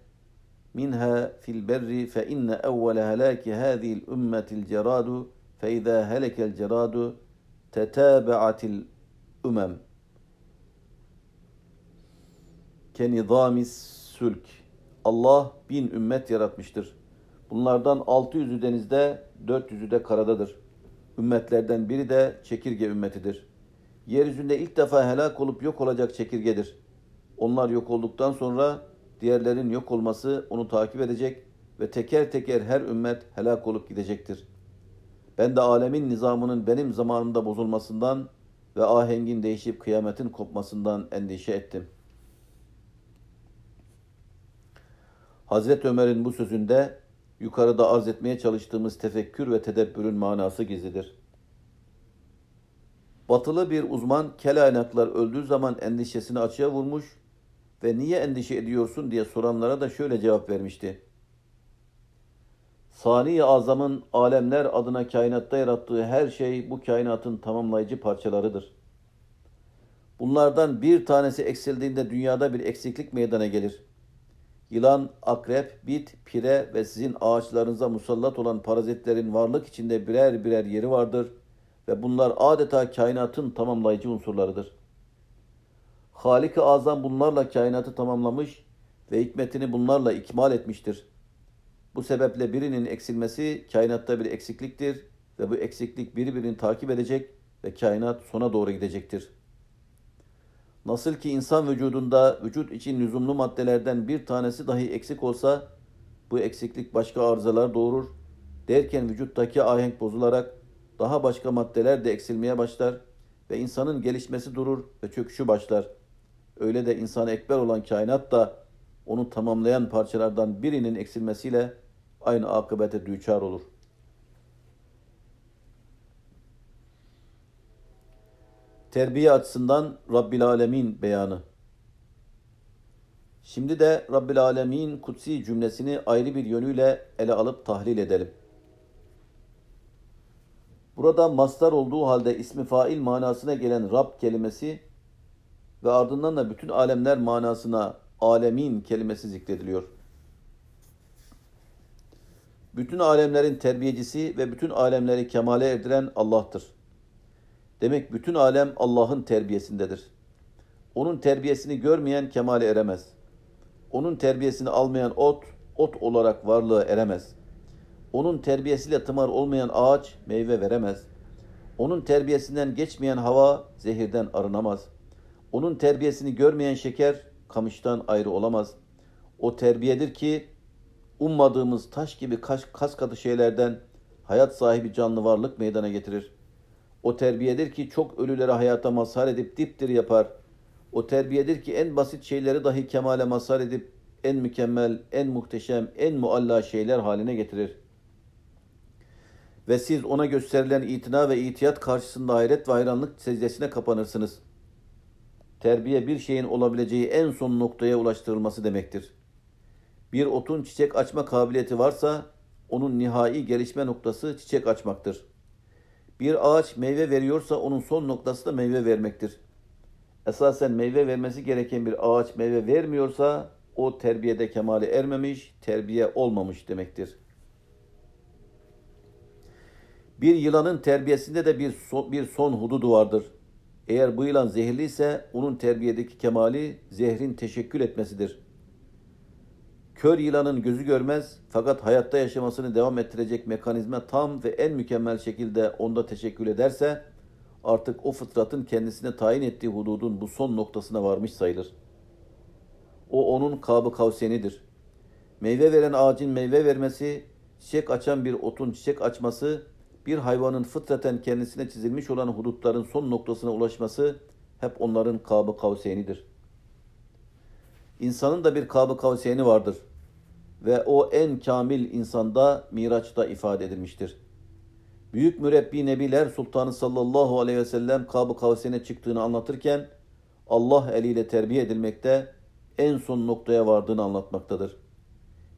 minha fil berri fe inne evvele helaki hâzihil ümmetil ceradu fe izâ helekel ceradu tetâbe'atil ümem kenizamis sülk. Allah bin ümmet yaratmıştır. Bunlardan 600'ü denizde, 400'ü de karadadır. Ümmetlerden biri de çekirge ümmetidir. Yeryüzünde ilk defa helak olup yok olacak çekirgedir. Onlar yok olduktan sonra diğerlerin yok olması onu takip edecek ve teker teker her ümmet helak olup gidecektir. Ben de alemin nizamının benim zamanımda bozulmasından ve ahengin değişip kıyametin kopmasından endişe ettim. Hazreti Ömer'in bu sözünde yukarıda arz etmeye çalıştığımız tefekkür ve tedebbürün manası gizlidir. Batılı bir uzman kelaynaklar öldüğü zaman endişesini açığa vurmuş ve niye endişe ediyorsun diye soranlara da şöyle cevap vermişti. Sani Azam'ın alemler adına kainatta yarattığı her şey bu kainatın tamamlayıcı parçalarıdır. Bunlardan bir tanesi eksildiğinde dünyada bir eksiklik meydana gelir. Yılan, akrep, bit, pire ve sizin ağaçlarınıza musallat olan parazitlerin varlık içinde birer birer yeri vardır ve bunlar adeta kainatın tamamlayıcı unsurlarıdır. Halik-i Azam bunlarla kainatı tamamlamış ve hikmetini bunlarla ikmal etmiştir. Bu sebeple birinin eksilmesi kainatta bir eksikliktir ve bu eksiklik birbirini takip edecek ve kainat sona doğru gidecektir. Nasıl ki insan vücudunda vücut için lüzumlu maddelerden bir tanesi dahi eksik olsa bu eksiklik başka arızalar doğurur. Derken vücuttaki ahenk bozularak daha başka maddeler de eksilmeye başlar ve insanın gelişmesi durur ve çöküşü başlar. Öyle de insan ekber olan kainat da onu tamamlayan parçalardan birinin eksilmesiyle aynı akıbete düçar olur. Terbiye açısından Rabbil Alemin beyanı. Şimdi de Rabbil Alemin kutsi cümlesini ayrı bir yönüyle ele alıp tahlil edelim. Burada mastar olduğu halde ismi fail manasına gelen Rab kelimesi ve ardından da bütün alemler manasına alemin kelimesi zikrediliyor. Bütün alemlerin terbiyecisi ve bütün alemleri kemale erdiren Allah'tır. Demek bütün alem Allah'ın terbiyesindedir. Onun terbiyesini görmeyen kemale eremez. Onun terbiyesini almayan ot, ot olarak varlığa eremez. Onun terbiyesiyle tımar olmayan ağaç meyve veremez. Onun terbiyesinden geçmeyen hava zehirden arınamaz. Onun terbiyesini görmeyen şeker kamıştan ayrı olamaz. O terbiyedir ki ummadığımız taş gibi kas, kas katı şeylerden hayat sahibi canlı varlık meydana getirir. O terbiyedir ki çok ölülere hayata mazhar edip diptir yapar. O terbiyedir ki en basit şeyleri dahi kemale mazhar edip en mükemmel, en muhteşem, en mualla şeyler haline getirir. Ve siz ona gösterilen itina ve itiyat karşısında hayret ve hayranlık secdesine kapanırsınız. Terbiye bir şeyin olabileceği en son noktaya ulaştırılması demektir. Bir otun çiçek açma kabiliyeti varsa onun nihai gelişme noktası çiçek açmaktır. Bir ağaç meyve veriyorsa onun son noktası da meyve vermektir. Esasen meyve vermesi gereken bir ağaç meyve vermiyorsa o terbiyede kemale ermemiş, terbiye olmamış demektir. Bir yılanın terbiyesinde de bir son, bir son hududu vardır. Eğer bu yılan zehirliyse onun terbiyedeki kemali zehrin teşekkül etmesidir. Kör yılanın gözü görmez fakat hayatta yaşamasını devam ettirecek mekanizma tam ve en mükemmel şekilde onda teşekkül ederse artık o fıtratın kendisine tayin ettiği hududun bu son noktasına varmış sayılır. O onun kabı kavsenidir. Meyve veren ağacın meyve vermesi, çiçek açan bir otun çiçek açması, bir hayvanın fıtraten kendisine çizilmiş olan hudutların son noktasına ulaşması hep onların kabı kavseynidir. İnsanın da bir kabı kavseyni vardır ve o en kamil insanda Miraç'ta ifade edilmiştir. Büyük mürebbi Nebiler Sultanı sallallahu aleyhi ve sellem kabı kavseyne çıktığını anlatırken Allah eliyle terbiye edilmekte en son noktaya vardığını anlatmaktadır.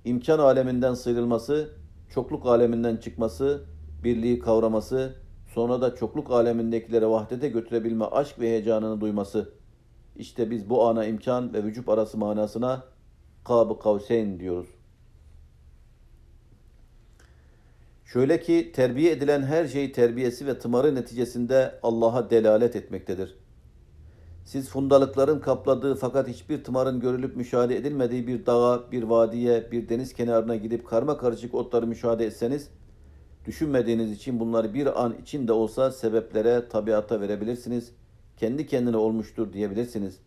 İmkan aleminden sıyrılması, çokluk aleminden çıkması, birliği kavraması, sonra da çokluk alemindekilere vahdete götürebilme aşk ve heyecanını duyması. İşte biz bu ana imkan ve vücut arası manasına Kab-ı Kavseyn diyoruz. Şöyle ki terbiye edilen her şey terbiyesi ve tımarı neticesinde Allah'a delalet etmektedir. Siz fundalıkların kapladığı fakat hiçbir tımarın görülüp müşahede edilmediği bir dağa, bir vadiye, bir deniz kenarına gidip karma karışık otları müşahede etseniz, düşünmediğiniz için bunları bir an içinde olsa sebeplere, tabiata verebilirsiniz. Kendi kendine olmuştur diyebilirsiniz.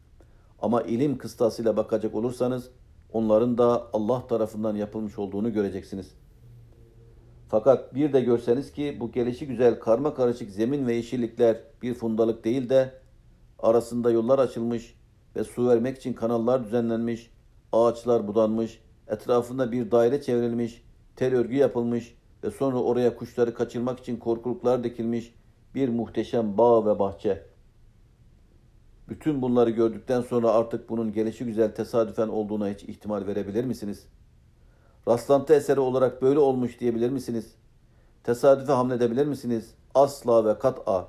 Ama ilim kıstasıyla bakacak olursanız, onların da Allah tarafından yapılmış olduğunu göreceksiniz. Fakat bir de görseniz ki bu gelişi güzel karma karışık zemin ve yeşillikler bir fundalık değil de arasında yollar açılmış ve su vermek için kanallar düzenlenmiş, ağaçlar budanmış, etrafında bir daire çevrilmiş, tel örgü yapılmış ve sonra oraya kuşları kaçırmak için korkuluklar dikilmiş bir muhteşem bağ ve bahçe. Bütün bunları gördükten sonra artık bunun gelişi güzel tesadüfen olduğuna hiç ihtimal verebilir misiniz? Rastlantı eseri olarak böyle olmuş diyebilir misiniz? Tesadüfe hamledebilir misiniz? Asla ve kat'a.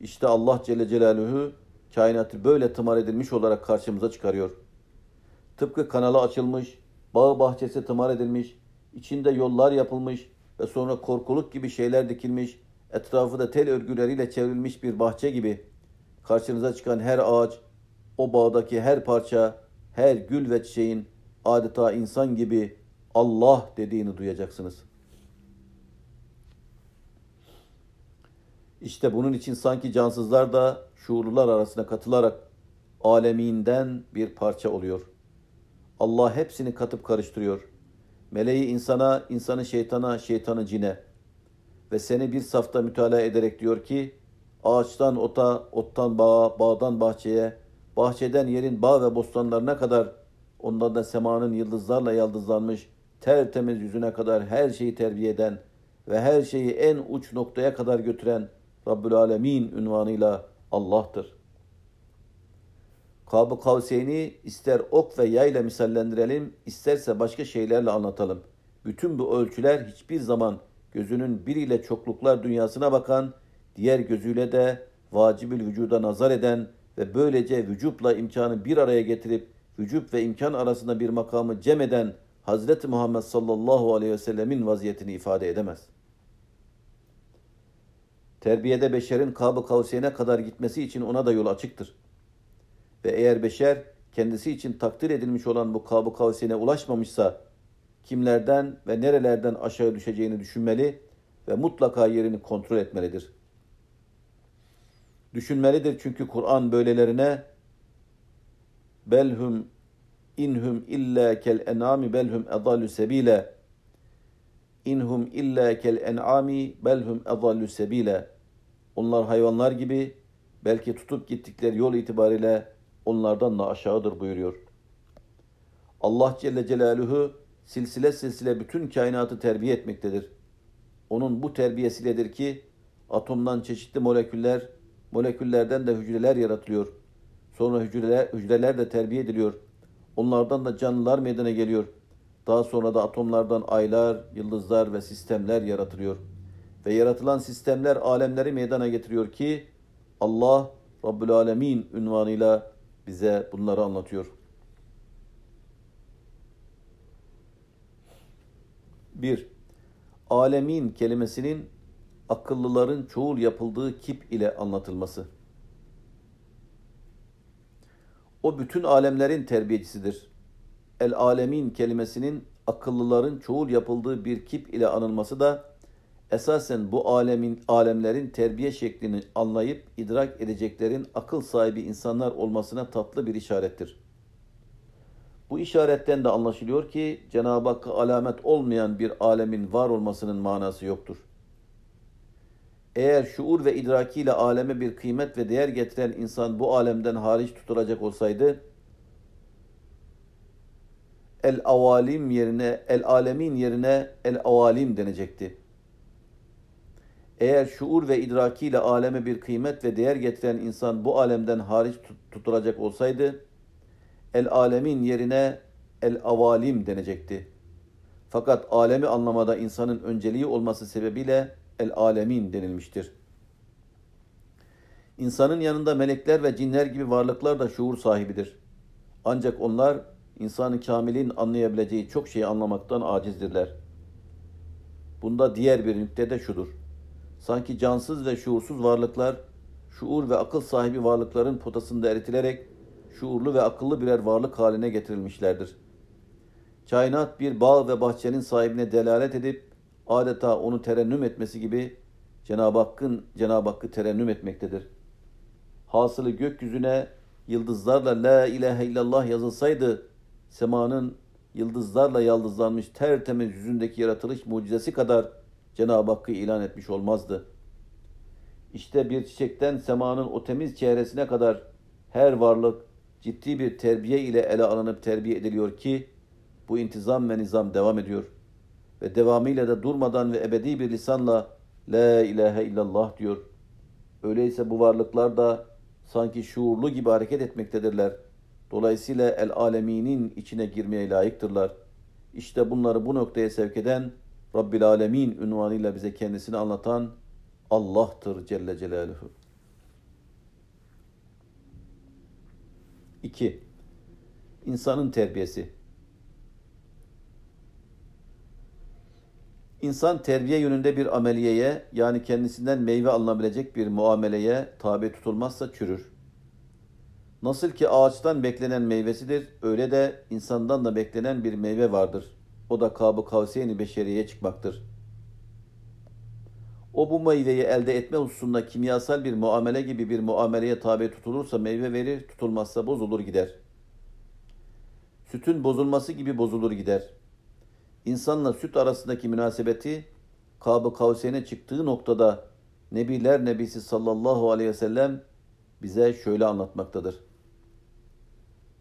İşte Allah Celle Celaluhu kainatı böyle tımar edilmiş olarak karşımıza çıkarıyor. Tıpkı kanalı açılmış, bağ bahçesi tımar edilmiş, içinde yollar yapılmış ve sonra korkuluk gibi şeyler dikilmiş, etrafı da tel örgüleriyle çevrilmiş bir bahçe gibi karşınıza çıkan her ağaç, o bağdaki her parça, her gül ve çiçeğin adeta insan gibi Allah dediğini duyacaksınız.'' İşte bunun için sanki cansızlar da şuurlular arasına katılarak aleminden bir parça oluyor. Allah hepsini katıp karıştırıyor. Meleği insana, insanı şeytana, şeytanı cine. Ve seni bir safta mütalaa ederek diyor ki, ağaçtan ota, ottan bağa, bağdan bahçeye, bahçeden yerin bağ ve bostanlarına kadar, ondan da semanın yıldızlarla yaldızlanmış, tertemiz yüzüne kadar her şeyi terbiye eden ve her şeyi en uç noktaya kadar götüren Rabbül Alemin ünvanıyla Allah'tır. Kab-ı Kavseyni ister ok ve yayla misallendirelim, isterse başka şeylerle anlatalım. Bütün bu ölçüler hiçbir zaman gözünün biriyle çokluklar dünyasına bakan, diğer gözüyle de vacibül vücuda nazar eden ve böylece vücutla imkanı bir araya getirip vücut ve imkan arasında bir makamı cem eden Hazreti Muhammed sallallahu aleyhi ve sellemin vaziyetini ifade edemez.'' Terbiyede beşerin kabı kavsiyene kadar gitmesi için ona da yol açıktır. Ve eğer beşer kendisi için takdir edilmiş olan bu kabı kavsiyene ulaşmamışsa kimlerden ve nerelerden aşağı düşeceğini düşünmeli ve mutlaka yerini kontrol etmelidir. Düşünmelidir çünkü Kur'an böylelerine belhum inhum illa kel enami belhum edalu sebile inhum illa kel en'ami belhum edallu sebile. Onlar hayvanlar gibi belki tutup gittikleri yol itibariyle onlardan da aşağıdır buyuruyor. Allah Celle Celaluhu silsile silsile bütün kainatı terbiye etmektedir. Onun bu terbiyesiledir ki atomdan çeşitli moleküller, moleküllerden de hücreler yaratılıyor. Sonra hücreler, hücreler de terbiye ediliyor. Onlardan da canlılar meydana geliyor. Daha sonra da atomlardan aylar, yıldızlar ve sistemler yaratılıyor. Ve yaratılan sistemler alemleri meydana getiriyor ki Allah Rabbül Alemin ünvanıyla bize bunları anlatıyor. 1. Alemin kelimesinin akıllıların çoğul yapıldığı kip ile anlatılması. O bütün alemlerin terbiyecisidir. El alemin kelimesinin akıllıların çoğul yapıldığı bir kip ile anılması da esasen bu alemin alemlerin terbiye şeklini anlayıp idrak edeceklerin akıl sahibi insanlar olmasına tatlı bir işarettir. Bu işaretten de anlaşılıyor ki Cenab-ı Hakk'a alamet olmayan bir alemin var olmasının manası yoktur. Eğer şuur ve idrakiyle aleme bir kıymet ve değer getiren insan bu alemden hariç tutulacak olsaydı, el avalim yerine, el alemin yerine el avalim denecekti. Eğer şuur ve idrakiyle aleme bir kıymet ve değer getiren insan bu alemden hariç tutulacak olsaydı, el alemin yerine el avalim denecekti. Fakat alemi anlamada insanın önceliği olması sebebiyle alemin denilmiştir. İnsanın yanında melekler ve cinler gibi varlıklar da şuur sahibidir. Ancak onlar insanı kamilin anlayabileceği çok şeyi anlamaktan acizdirler. Bunda diğer bir nükte de şudur. Sanki cansız ve şuursuz varlıklar, şuur ve akıl sahibi varlıkların potasında eritilerek şuurlu ve akıllı birer varlık haline getirilmişlerdir. Kainat bir bağ ve bahçenin sahibine delalet edip adeta onu terennüm etmesi gibi Cenab-ı Hakk'ın Cenab-ı Hakk'ı terennüm etmektedir. Hasılı gökyüzüne yıldızlarla la ilahe illallah yazılsaydı semanın yıldızlarla yaldızlanmış tertemiz yüzündeki yaratılış mucizesi kadar Cenab-ı Hakk'ı ilan etmiş olmazdı. İşte bir çiçekten semanın o temiz çehresine kadar her varlık ciddi bir terbiye ile ele alınıp terbiye ediliyor ki bu intizam ve nizam devam ediyor. Ve devamıyla da durmadan ve ebedi bir lisanla La ilahe illallah diyor. Öyleyse bu varlıklar da sanki şuurlu gibi hareket etmektedirler. Dolayısıyla el aleminin içine girmeye layıktırlar. İşte bunları bu noktaya sevk eden Rabbil Alemin ünvanıyla bize kendisini anlatan Allah'tır Celle Celaluhu. 2. İnsanın terbiyesi. İnsan terbiye yönünde bir ameliyeye yani kendisinden meyve alınabilecek bir muameleye tabi tutulmazsa çürür. Nasıl ki ağaçtan beklenen meyvesidir, öyle de insandan da beklenen bir meyve vardır. O da kabı kavsiyeni beşeriye çıkmaktır. O bu meyveyi elde etme hususunda kimyasal bir muamele gibi bir muameleye tabi tutulursa meyve verir, tutulmazsa bozulur gider. Sütün bozulması gibi bozulur gider. İnsanla süt arasındaki münasebeti kabı çıktığı noktada Nebiler Nebisi sallallahu aleyhi ve sellem bize şöyle anlatmaktadır.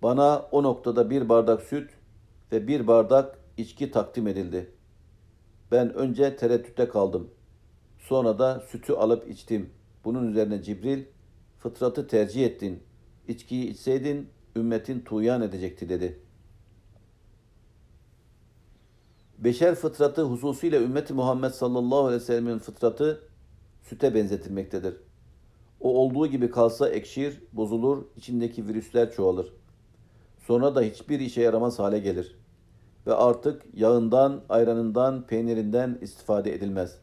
Bana o noktada bir bardak süt ve bir bardak içki takdim edildi. Ben önce tereddütte kaldım. Sonra da sütü alıp içtim. Bunun üzerine Cibril, fıtratı tercih ettin. İçkiyi içseydin ümmetin tuğyan edecekti dedi. Beşer fıtratı hususuyla ümmeti Muhammed sallallahu aleyhi ve sellemin fıtratı süte benzetilmektedir. O olduğu gibi kalsa ekşir, bozulur, içindeki virüsler çoğalır. Sonra da hiçbir işe yaramaz hale gelir. Ve artık yağından, ayranından, peynirinden istifade edilmez.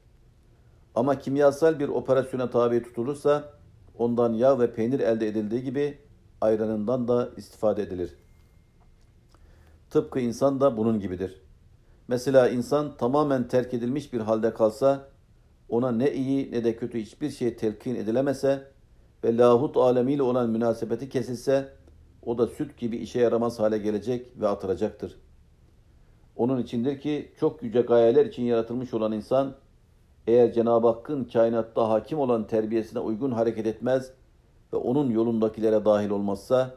Ama kimyasal bir operasyona tabi tutulursa ondan yağ ve peynir elde edildiği gibi ayranından da istifade edilir. Tıpkı insan da bunun gibidir. Mesela insan tamamen terk edilmiş bir halde kalsa, ona ne iyi ne de kötü hiçbir şey telkin edilemese ve lahut alemiyle olan münasebeti kesilse, o da süt gibi işe yaramaz hale gelecek ve atılacaktır. Onun içindir ki çok yüce gayeler için yaratılmış olan insan, eğer Cenab-ı Hakk'ın kainatta hakim olan terbiyesine uygun hareket etmez ve onun yolundakilere dahil olmazsa,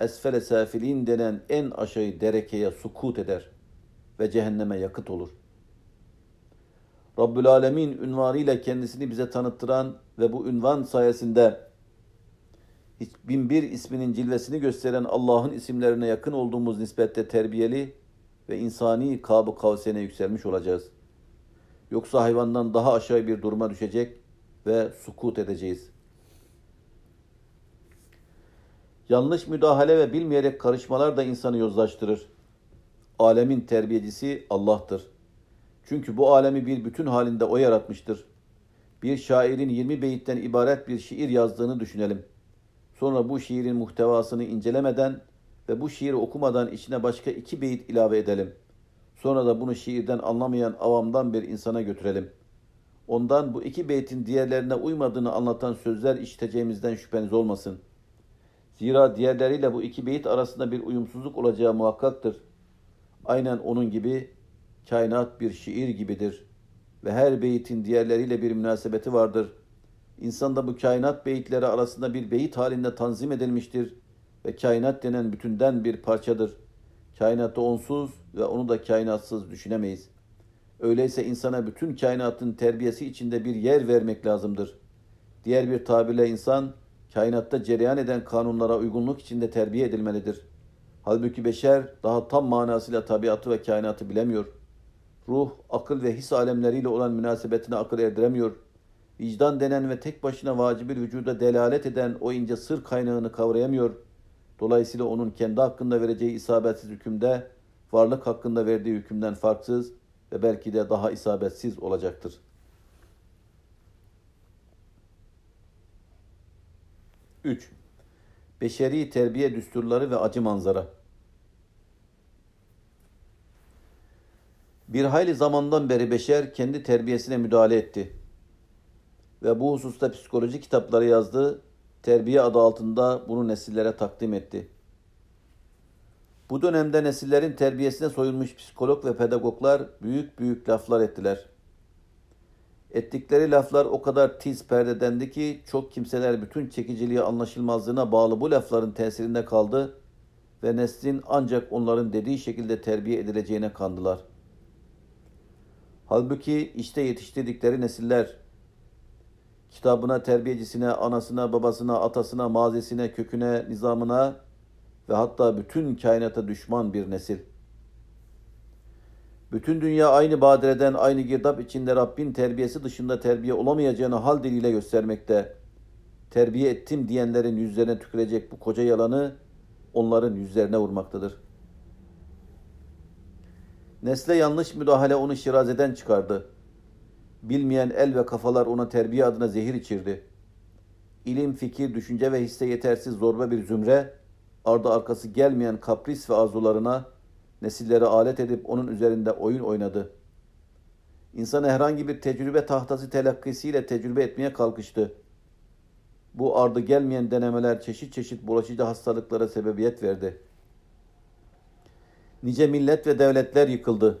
esfele safilin denen en aşağı derekeye sukut eder ve cehenneme yakıt olur. Rabbül Alemin ünvanıyla kendisini bize tanıttıran ve bu ünvan sayesinde hiç bin bir isminin cilvesini gösteren Allah'ın isimlerine yakın olduğumuz nispette terbiyeli ve insani kabı kavsene yükselmiş olacağız. Yoksa hayvandan daha aşağı bir duruma düşecek ve sukut edeceğiz. Yanlış müdahale ve bilmeyerek karışmalar da insanı yozlaştırır. Alemin terbiyecisi Allah'tır. Çünkü bu alemi bir bütün halinde O yaratmıştır. Bir şairin 20 beyitten ibaret bir şiir yazdığını düşünelim. Sonra bu şiirin muhtevasını incelemeden ve bu şiiri okumadan içine başka iki beyit ilave edelim. Sonra da bunu şiirden anlamayan avamdan bir insana götürelim. Ondan bu iki beytin diğerlerine uymadığını anlatan sözler işiteceğimizden şüpheniz olmasın. Zira diğerleriyle bu iki beyit arasında bir uyumsuzluk olacağı muhakkaktır. Aynen onun gibi kainat bir şiir gibidir ve her beytin diğerleriyle bir münasebeti vardır. İnsan da bu kainat beyitleri arasında bir beyit halinde tanzim edilmiştir ve kainat denen bütünden bir parçadır. Kainatı onsuz ve onu da kainatsız düşünemeyiz. Öyleyse insana bütün kainatın terbiyesi içinde bir yer vermek lazımdır. Diğer bir tabirle insan, kainatta cereyan eden kanunlara uygunluk içinde terbiye edilmelidir. Halbuki beşer daha tam manasıyla tabiatı ve kainatı bilemiyor. Ruh, akıl ve his alemleriyle olan münasebetine akıl erdiremiyor. Vicdan denen ve tek başına vacibi vücuda delalet eden o ince sır kaynağını kavrayamıyor. Dolayısıyla onun kendi hakkında vereceği isabetsiz hükümde, varlık hakkında verdiği hükümden farksız ve belki de daha isabetsiz olacaktır. Üç, Beşeri terbiye düsturları ve acı manzara. Bir hayli zamandan beri beşer kendi terbiyesine müdahale etti. Ve bu hususta psikoloji kitapları yazdı, terbiye adı altında bunu nesillere takdim etti. Bu dönemde nesillerin terbiyesine soyulmuş psikolog ve pedagoglar büyük büyük laflar ettiler. Ettikleri laflar o kadar tiz perdedendi ki çok kimseler bütün çekiciliği anlaşılmazlığına bağlı bu lafların tesirinde kaldı ve neslin ancak onların dediği şekilde terbiye edileceğine kandılar. Halbuki işte yetiştirdikleri nesiller kitabına, terbiyecisine, anasına, babasına, atasına, mazisine, köküne, nizamına ve hatta bütün kainata düşman bir nesil. Bütün dünya aynı badireden, aynı girdap içinde Rabbin terbiyesi dışında terbiye olamayacağını hal diliyle göstermekte. Terbiye ettim diyenlerin yüzlerine tükürecek bu koca yalanı onların yüzlerine vurmaktadır. Nesle yanlış müdahale onu şirazeden çıkardı. Bilmeyen el ve kafalar ona terbiye adına zehir içirdi. İlim, fikir, düşünce ve hisse yetersiz zorba bir zümre, ardı arkası gelmeyen kapris ve arzularına nesilleri alet edip onun üzerinde oyun oynadı. İnsanı herhangi bir tecrübe tahtası telakkisiyle tecrübe etmeye kalkıştı. Bu ardı gelmeyen denemeler çeşit çeşit bulaşıcı hastalıklara sebebiyet verdi. Nice millet ve devletler yıkıldı.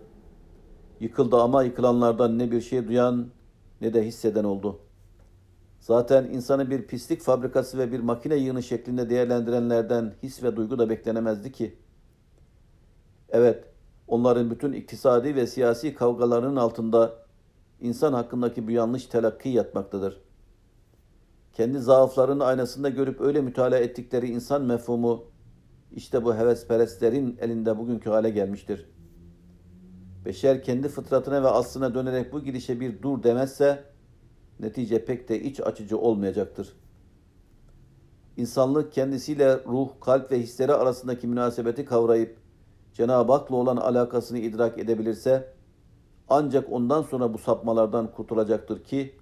Yıkıldı ama yıkılanlardan ne bir şey duyan ne de hisseden oldu. Zaten insanı bir pislik fabrikası ve bir makine yığını şeklinde değerlendirenlerden his ve duygu da beklenemezdi ki. Evet, onların bütün iktisadi ve siyasi kavgalarının altında insan hakkındaki bu yanlış telakki yatmaktadır. Kendi zaaflarını aynasında görüp öyle mütalaa ettikleri insan mefhumu işte bu hevesperestlerin elinde bugünkü hale gelmiştir. Beşer kendi fıtratına ve aslına dönerek bu gidişe bir dur demezse netice pek de iç açıcı olmayacaktır. İnsanlık kendisiyle ruh, kalp ve hisleri arasındaki münasebeti kavrayıp Cenab-ı Hak'la olan alakasını idrak edebilirse ancak ondan sonra bu sapmalardan kurtulacaktır ki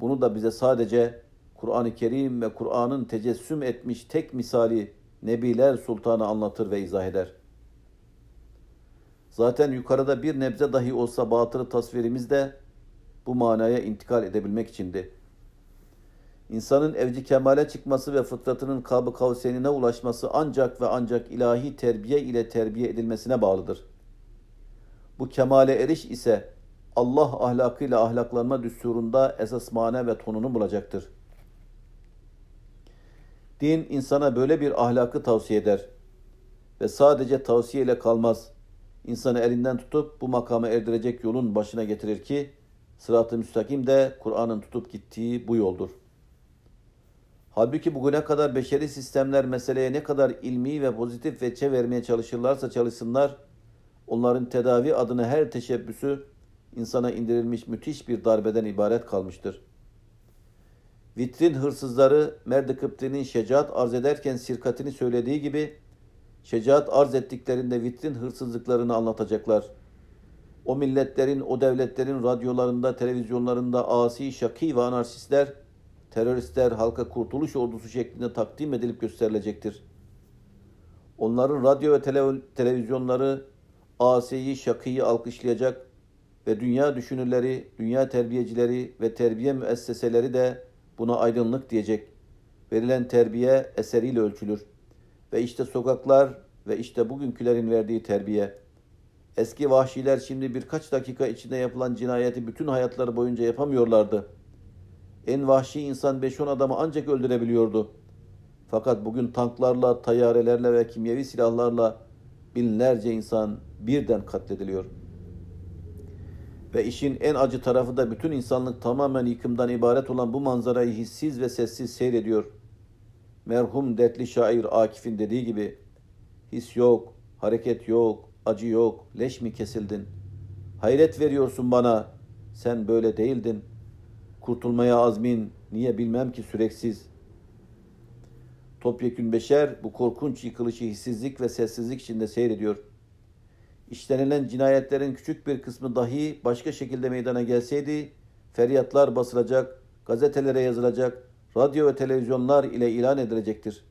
Bunu da bize sadece Kur'an-ı Kerim ve Kur'an'ın tecessüm etmiş tek misali Nebiler Sultanı anlatır ve izah eder. Zaten yukarıda bir nebze dahi olsa batılı tasvirimiz de bu manaya intikal edebilmek içindi. İnsanın evci kemale çıkması ve fıtratının kabı kavsenine ulaşması ancak ve ancak ilahi terbiye ile terbiye edilmesine bağlıdır. Bu kemale eriş ise Allah ahlakıyla ahlaklanma düsturunda esas mane ve tonunu bulacaktır. Din insana böyle bir ahlakı tavsiye eder ve sadece tavsiye ile kalmaz. İnsanı elinden tutup bu makama erdirecek yolun başına getirir ki sırat-ı müstakim de Kur'an'ın tutup gittiği bu yoldur. Halbuki bugüne kadar beşeri sistemler meseleye ne kadar ilmi ve pozitif veçe vermeye çalışırlarsa çalışsınlar, onların tedavi adına her teşebbüsü insana indirilmiş müthiş bir darbeden ibaret kalmıştır. Vitrin hırsızları Merd-i Kıpti'nin şecaat arz ederken sirkatini söylediği gibi şecaat arz ettiklerinde vitrin hırsızlıklarını anlatacaklar. O milletlerin, o devletlerin radyolarında, televizyonlarında asi, şaki ve anarşistler, teröristler halka kurtuluş ordusu şeklinde takdim edilip gösterilecektir. Onların radyo ve tele televizyonları asiyi, şakıyı alkışlayacak ve dünya düşünürleri, dünya terbiyecileri ve terbiye müesseseleri de buna aydınlık diyecek. Verilen terbiye eseriyle ölçülür. Ve işte sokaklar ve işte bugünkülerin verdiği terbiye. Eski vahşiler şimdi birkaç dakika içinde yapılan cinayeti bütün hayatları boyunca yapamıyorlardı. En vahşi insan 5-10 adamı ancak öldürebiliyordu. Fakat bugün tanklarla, tayyarelerle ve kimyevi silahlarla binlerce insan birden katlediliyor. Ve işin en acı tarafı da bütün insanlık tamamen yıkımdan ibaret olan bu manzarayı hissiz ve sessiz seyrediyor. Merhum dertli şair Akif'in dediği gibi his yok, hareket yok, acı yok, leş mi kesildin? Hayret veriyorsun bana, sen böyle değildin. Kurtulmaya azmin, niye bilmem ki süreksiz. Topyekün beşer bu korkunç yıkılışı hissizlik ve sessizlik içinde seyrediyor. İşlenilen cinayetlerin küçük bir kısmı dahi başka şekilde meydana gelseydi, feryatlar basılacak, gazetelere yazılacak, radyo ve televizyonlar ile ilan edilecektir.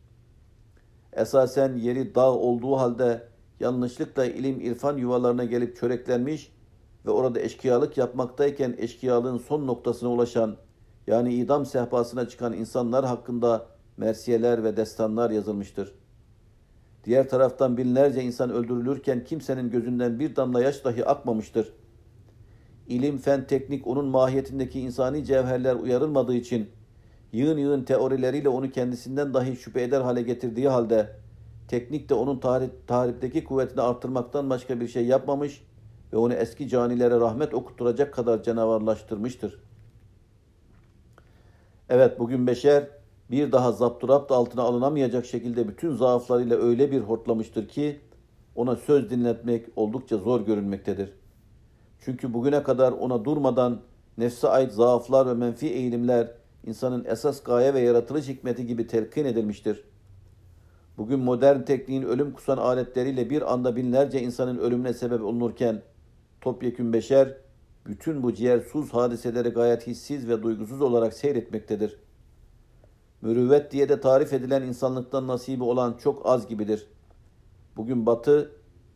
Esasen yeri dağ olduğu halde yanlışlıkla ilim irfan yuvalarına gelip çöreklenmiş ve orada eşkıyalık yapmaktayken eşkıyalığın son noktasına ulaşan yani idam sehpasına çıkan insanlar hakkında mersiyeler ve destanlar yazılmıştır. Diğer taraftan binlerce insan öldürülürken kimsenin gözünden bir damla yaş dahi akmamıştır. İlim, fen, teknik onun mahiyetindeki insani cevherler uyarılmadığı için yığın yığın teorileriyle onu kendisinden dahi şüphe eder hale getirdiği halde teknik de onun tarih, tarihteki kuvvetini artırmaktan başka bir şey yapmamış ve onu eski canilere rahmet okutturacak kadar canavarlaştırmıştır. Evet bugün beşer bir daha zapturapt altına alınamayacak şekilde bütün zaaflarıyla öyle bir hortlamıştır ki ona söz dinletmek oldukça zor görünmektedir. Çünkü bugüne kadar ona durmadan nefse ait zaaflar ve menfi eğilimler insanın esas gaye ve yaratılış hikmeti gibi telkin edilmiştir. Bugün modern tekniğin ölüm kusan aletleriyle bir anda binlerce insanın ölümüne sebep olunurken topyekün beşer bütün bu ciğersuz hadiseleri gayet hissiz ve duygusuz olarak seyretmektedir. Mürüvvet diye de tarif edilen insanlıktan nasibi olan çok az gibidir. Bugün Batı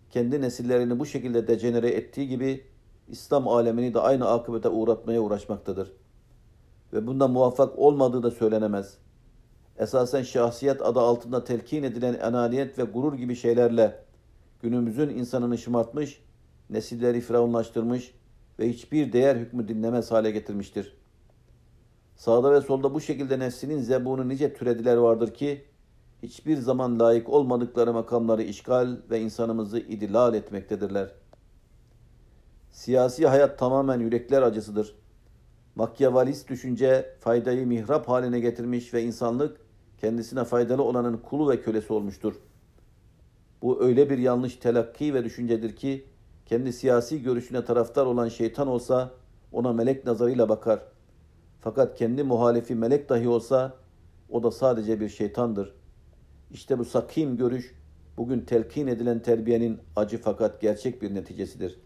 kendi nesillerini bu şekilde dejenere ettiği gibi İslam alemini de aynı akıbete uğratmaya uğraşmaktadır. Ve bunda muvaffak olmadığı da söylenemez. Esasen şahsiyet adı altında telkin edilen enaniyet ve gurur gibi şeylerle günümüzün insanını şımartmış, nesilleri firavunlaştırmış ve hiçbir değer hükmü dinlemez hale getirmiştir. Sağda ve solda bu şekilde nefsinin zebunu nice türediler vardır ki, hiçbir zaman layık olmadıkları makamları işgal ve insanımızı idilal etmektedirler. Siyasi hayat tamamen yürekler acısıdır. Makyavalist düşünce faydayı mihrap haline getirmiş ve insanlık kendisine faydalı olanın kulu ve kölesi olmuştur. Bu öyle bir yanlış telakki ve düşüncedir ki kendi siyasi görüşüne taraftar olan şeytan olsa ona melek nazarıyla bakar. Fakat kendi muhalifi melek dahi olsa o da sadece bir şeytandır. İşte bu sakim görüş bugün telkin edilen terbiyenin acı fakat gerçek bir neticesidir.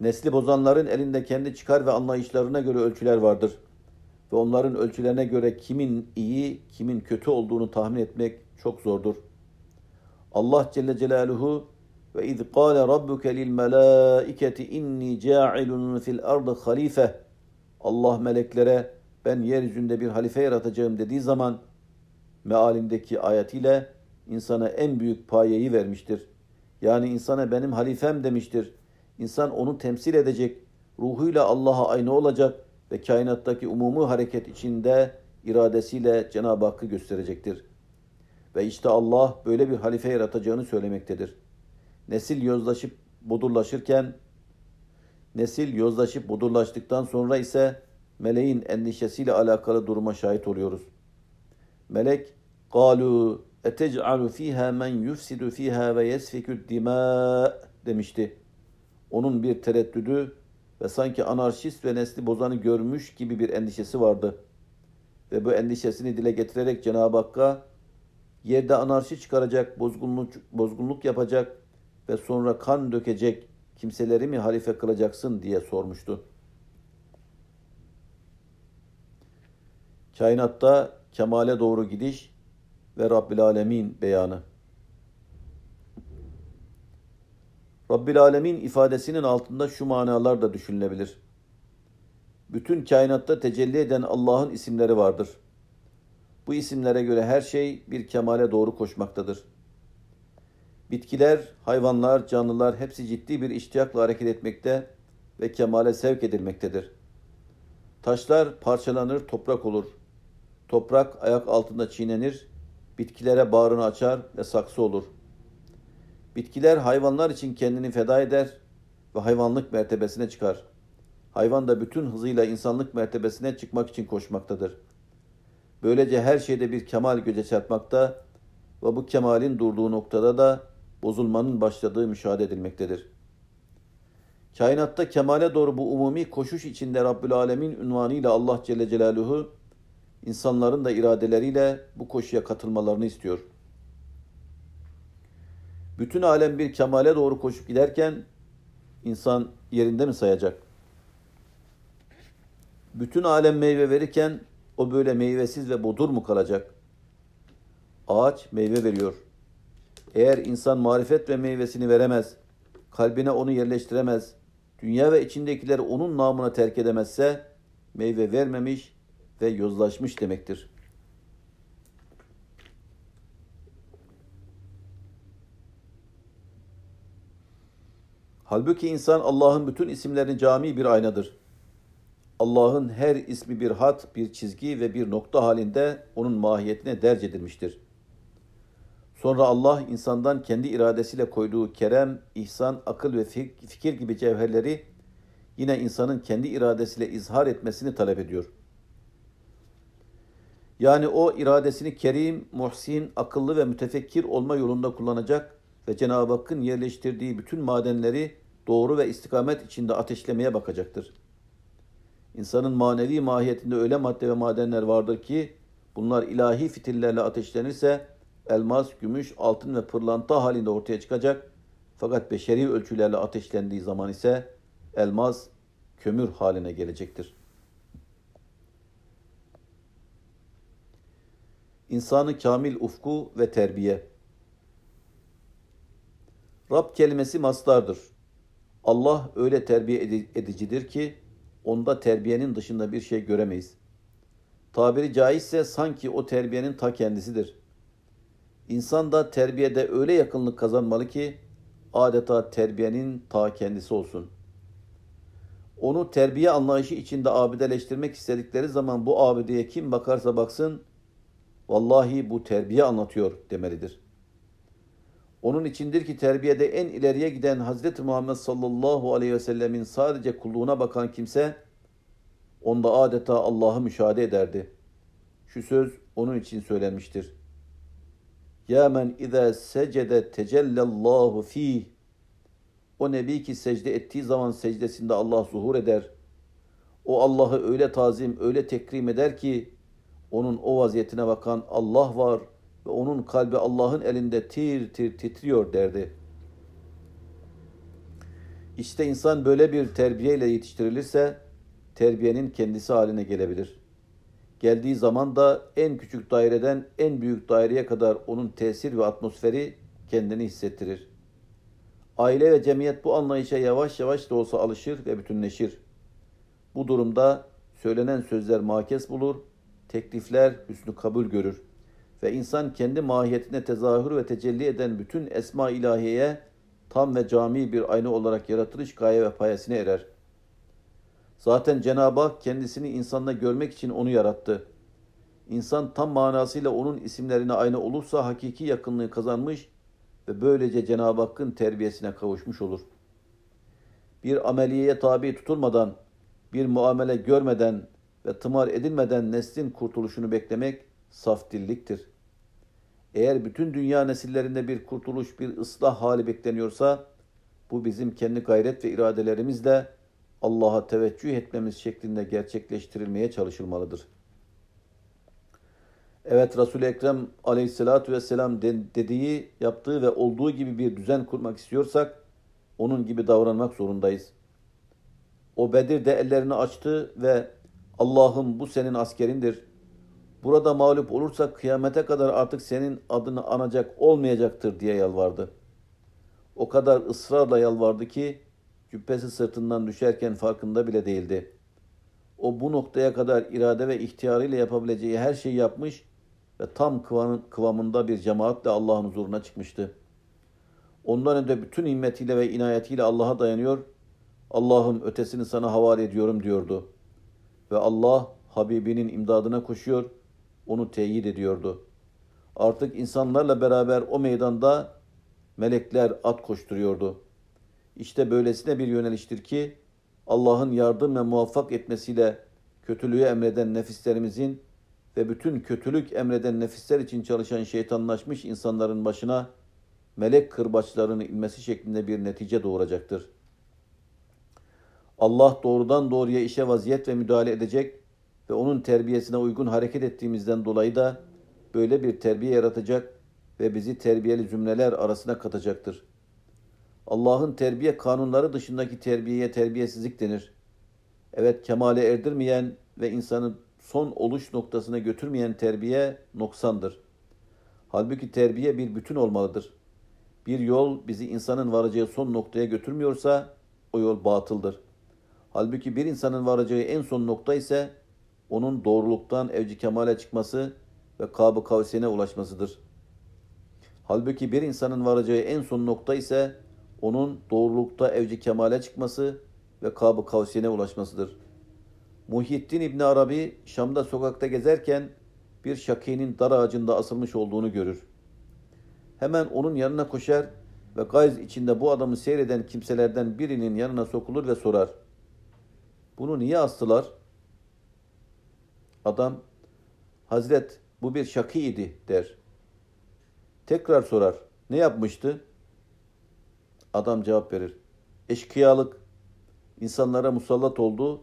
Nesli bozanların elinde kendi çıkar ve anlayışlarına göre ölçüler vardır. Ve onların ölçülerine göre kimin iyi, kimin kötü olduğunu tahmin etmek çok zordur. Allah Celle Celaluhu ve iz qala rabbuke lil melaiketi inni ca'ilun fil ardı halife Allah meleklere ben yeryüzünde bir halife yaratacağım dediği zaman mealindeki ayetiyle insana en büyük payeyi vermiştir. Yani insana benim halifem demiştir. İnsan onu temsil edecek, ruhuyla Allah'a aynı olacak ve kainattaki umumu hareket içinde iradesiyle Cenab-ı Hakk'ı gösterecektir. Ve işte Allah böyle bir halife yaratacağını söylemektedir. Nesil yozlaşıp budurlaşırken, Nesil yozlaşıp budurlaştıktan sonra ise meleğin endişesiyle alakalı duruma şahit oluyoruz. Melek "Kalu etec'alu fiha men yufsidu fiha ve yesfiku demişti. Onun bir tereddüdü ve sanki anarşist ve nesli bozanı görmüş gibi bir endişesi vardı. Ve bu endişesini dile getirerek Cenab-ı Hakk'a yerde anarşi çıkaracak, bozgunluk, bozgunluk yapacak ve sonra kan dökecek kimseleri mi halife kılacaksın diye sormuştu. Kainatta kemale doğru gidiş ve Rabbil Alemin beyanı. Rabbil Alemin ifadesinin altında şu manalar da düşünülebilir. Bütün kainatta tecelli eden Allah'ın isimleri vardır. Bu isimlere göre her şey bir kemale doğru koşmaktadır. Bitkiler, hayvanlar, canlılar hepsi ciddi bir iştiyakla hareket etmekte ve kemale sevk edilmektedir. Taşlar parçalanır, toprak olur. Toprak ayak altında çiğnenir, bitkilere bağrını açar ve saksı olur. Bitkiler hayvanlar için kendini feda eder ve hayvanlık mertebesine çıkar. Hayvan da bütün hızıyla insanlık mertebesine çıkmak için koşmaktadır. Böylece her şeyde bir kemal göze çarpmakta ve bu kemalin durduğu noktada da bozulmanın başladığı müşahede edilmektedir. Kainatta kemale doğru bu umumi koşuş içinde Rabbül Alemin ünvanıyla Allah Celle Celaluhu insanların da iradeleriyle bu koşuya katılmalarını istiyor. Bütün alem bir kemale doğru koşup giderken insan yerinde mi sayacak? Bütün alem meyve verirken o böyle meyvesiz ve bodur mu kalacak? Ağaç meyve veriyor. Eğer insan marifet ve meyvesini veremez, kalbine onu yerleştiremez, dünya ve içindekileri onun namına terk edemezse meyve vermemiş ve yozlaşmış demektir. Halbuki insan Allah'ın bütün isimlerinin cami bir aynadır. Allah'ın her ismi bir hat, bir çizgi ve bir nokta halinde onun mahiyetine derc edilmiştir. Sonra Allah insandan kendi iradesiyle koyduğu kerem, ihsan, akıl ve fikir gibi cevherleri yine insanın kendi iradesiyle izhar etmesini talep ediyor. Yani o iradesini kerim, muhsin, akıllı ve mütefekkir olma yolunda kullanacak ve Cenab-ı Hakk'ın yerleştirdiği bütün madenleri doğru ve istikamet içinde ateşlemeye bakacaktır. İnsanın manevi mahiyetinde öyle madde ve madenler vardır ki bunlar ilahi fitillerle ateşlenirse elmas, gümüş, altın ve pırlanta halinde ortaya çıkacak. Fakat beşeri ölçülerle ateşlendiği zaman ise elmas kömür haline gelecektir. İnsanı kamil ufku ve terbiye. Rab kelimesi mastardır. Allah öyle terbiye edicidir ki onda terbiyenin dışında bir şey göremeyiz. Tabiri caizse sanki o terbiyenin ta kendisidir. İnsan da terbiyede öyle yakınlık kazanmalı ki adeta terbiyenin ta kendisi olsun. Onu terbiye anlayışı içinde abideleştirmek istedikleri zaman bu abideye kim bakarsa baksın, vallahi bu terbiye anlatıyor demelidir.'' Onun içindir ki terbiyede en ileriye giden Hazreti Muhammed sallallahu aleyhi ve sellemin sadece kulluğuna bakan kimse onda adeta Allah'ı müşahede ederdi. Şu söz onun için söylenmiştir. Ya men izâ secede tecellallahu fîh. O nebi ki secde ettiği zaman secdesinde Allah zuhur eder. O Allah'ı öyle tazim, öyle tekrim eder ki onun o vaziyetine bakan Allah var.'' ve onun kalbi Allah'ın elinde tir tir titriyor derdi. İşte insan böyle bir terbiyeyle yetiştirilirse terbiyenin kendisi haline gelebilir. Geldiği zaman da en küçük daireden en büyük daireye kadar onun tesir ve atmosferi kendini hissettirir. Aile ve cemiyet bu anlayışa yavaş yavaş da olsa alışır ve bütünleşir. Bu durumda söylenen sözler makes bulur, teklifler hüsnü kabul görür ve insan kendi mahiyetine tezahür ve tecelli eden bütün esma ilahiyeye tam ve cami bir ayna olarak yaratılış gaye ve payesine erer. Zaten Cenab-ı Hak kendisini insanla görmek için onu yarattı. İnsan tam manasıyla onun isimlerine ayna olursa hakiki yakınlığı kazanmış ve böylece Cenab-ı Hakk'ın terbiyesine kavuşmuş olur. Bir ameliyeye tabi tutulmadan, bir muamele görmeden ve tımar edilmeden neslin kurtuluşunu beklemek saf dilliktir. Eğer bütün dünya nesillerinde bir kurtuluş, bir ıslah hali bekleniyorsa, bu bizim kendi gayret ve iradelerimizle Allah'a teveccüh etmemiz şeklinde gerçekleştirilmeye çalışılmalıdır. Evet Resul-i Ekrem aleyhissalatü vesselam dediği, yaptığı ve olduğu gibi bir düzen kurmak istiyorsak onun gibi davranmak zorundayız. O Bedir'de ellerini açtı ve Allah'ım bu senin askerindir. Burada mağlup olursak kıyamete kadar artık senin adını anacak olmayacaktır diye yalvardı. O kadar ısrarla yalvardı ki cübbesi sırtından düşerken farkında bile değildi. O bu noktaya kadar irade ve ihtiyarıyla yapabileceği her şeyi yapmış ve tam kıvamında bir cemaatle Allah'ın huzuruna çıkmıştı. Ondan önce bütün himmetiyle ve inayetiyle Allah'a dayanıyor, Allah'ım ötesini sana havale ediyorum diyordu. Ve Allah Habibinin imdadına koşuyor, onu teyit ediyordu. Artık insanlarla beraber o meydanda melekler at koşturuyordu. İşte böylesine bir yöneliştir ki Allah'ın yardım ve muvaffak etmesiyle kötülüğü emreden nefislerimizin ve bütün kötülük emreden nefisler için çalışan şeytanlaşmış insanların başına melek kırbaçlarının inmesi şeklinde bir netice doğuracaktır. Allah doğrudan doğruya işe vaziyet ve müdahale edecek ve onun terbiyesine uygun hareket ettiğimizden dolayı da böyle bir terbiye yaratacak ve bizi terbiyeli cümleler arasına katacaktır. Allah'ın terbiye kanunları dışındaki terbiyeye terbiyesizlik denir. Evet kemale erdirmeyen ve insanı son oluş noktasına götürmeyen terbiye noksandır. Halbuki terbiye bir bütün olmalıdır. Bir yol bizi insanın varacağı son noktaya götürmüyorsa o yol batıldır. Halbuki bir insanın varacağı en son nokta ise onun doğruluktan evci kemale çıkması ve kabı kavsiyene ulaşmasıdır. Halbuki bir insanın varacağı en son nokta ise onun doğrulukta evci kemale çıkması ve kabı kavsiyene ulaşmasıdır. Muhyiddin İbni Arabi Şam'da sokakta gezerken bir şakinin dar ağacında asılmış olduğunu görür. Hemen onun yanına koşar ve gayz içinde bu adamı seyreden kimselerden birinin yanına sokulur ve sorar. Bunu niye astılar? Adam, Hazret bu bir şakı idi der. Tekrar sorar. Ne yapmıştı? Adam cevap verir. Eşkıyalık. İnsanlara musallat oldu,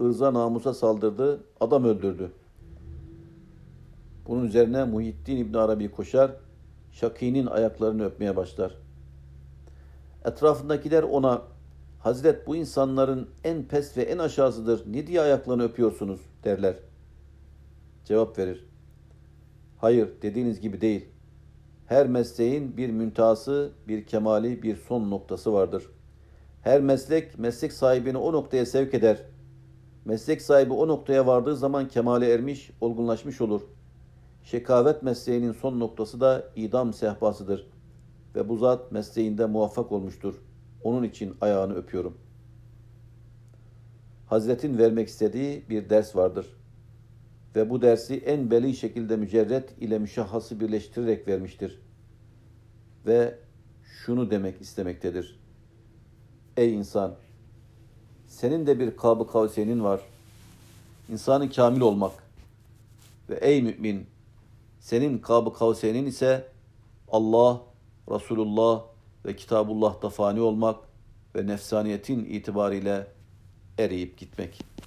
ırza namusa saldırdı, adam öldürdü. Bunun üzerine Muhittin İbn Arabi koşar, Şaki'nin ayaklarını öpmeye başlar. Etrafındakiler ona, Hazret bu insanların en pes ve en aşağısıdır, ne diye ayaklarını öpüyorsunuz derler. Cevap verir. Hayır, dediğiniz gibi değil. Her mesleğin bir müntahası, bir kemali, bir son noktası vardır. Her meslek, meslek sahibini o noktaya sevk eder. Meslek sahibi o noktaya vardığı zaman kemale ermiş, olgunlaşmış olur. Şekavet mesleğinin son noktası da idam sehpasıdır. Ve bu zat mesleğinde muvaffak olmuştur. Onun için ayağını öpüyorum. Hazretin vermek istediği bir ders vardır ve bu dersi en beli şekilde mücerret ile müşahhası birleştirerek vermiştir. Ve şunu demek istemektedir. Ey insan! Senin de bir kabı kavsenin var. İnsanı kamil olmak. Ve ey mümin! Senin kabı kavsenin ise Allah, Resulullah ve Kitabullah'ta fani olmak ve nefsaniyetin itibariyle eriyip gitmek.''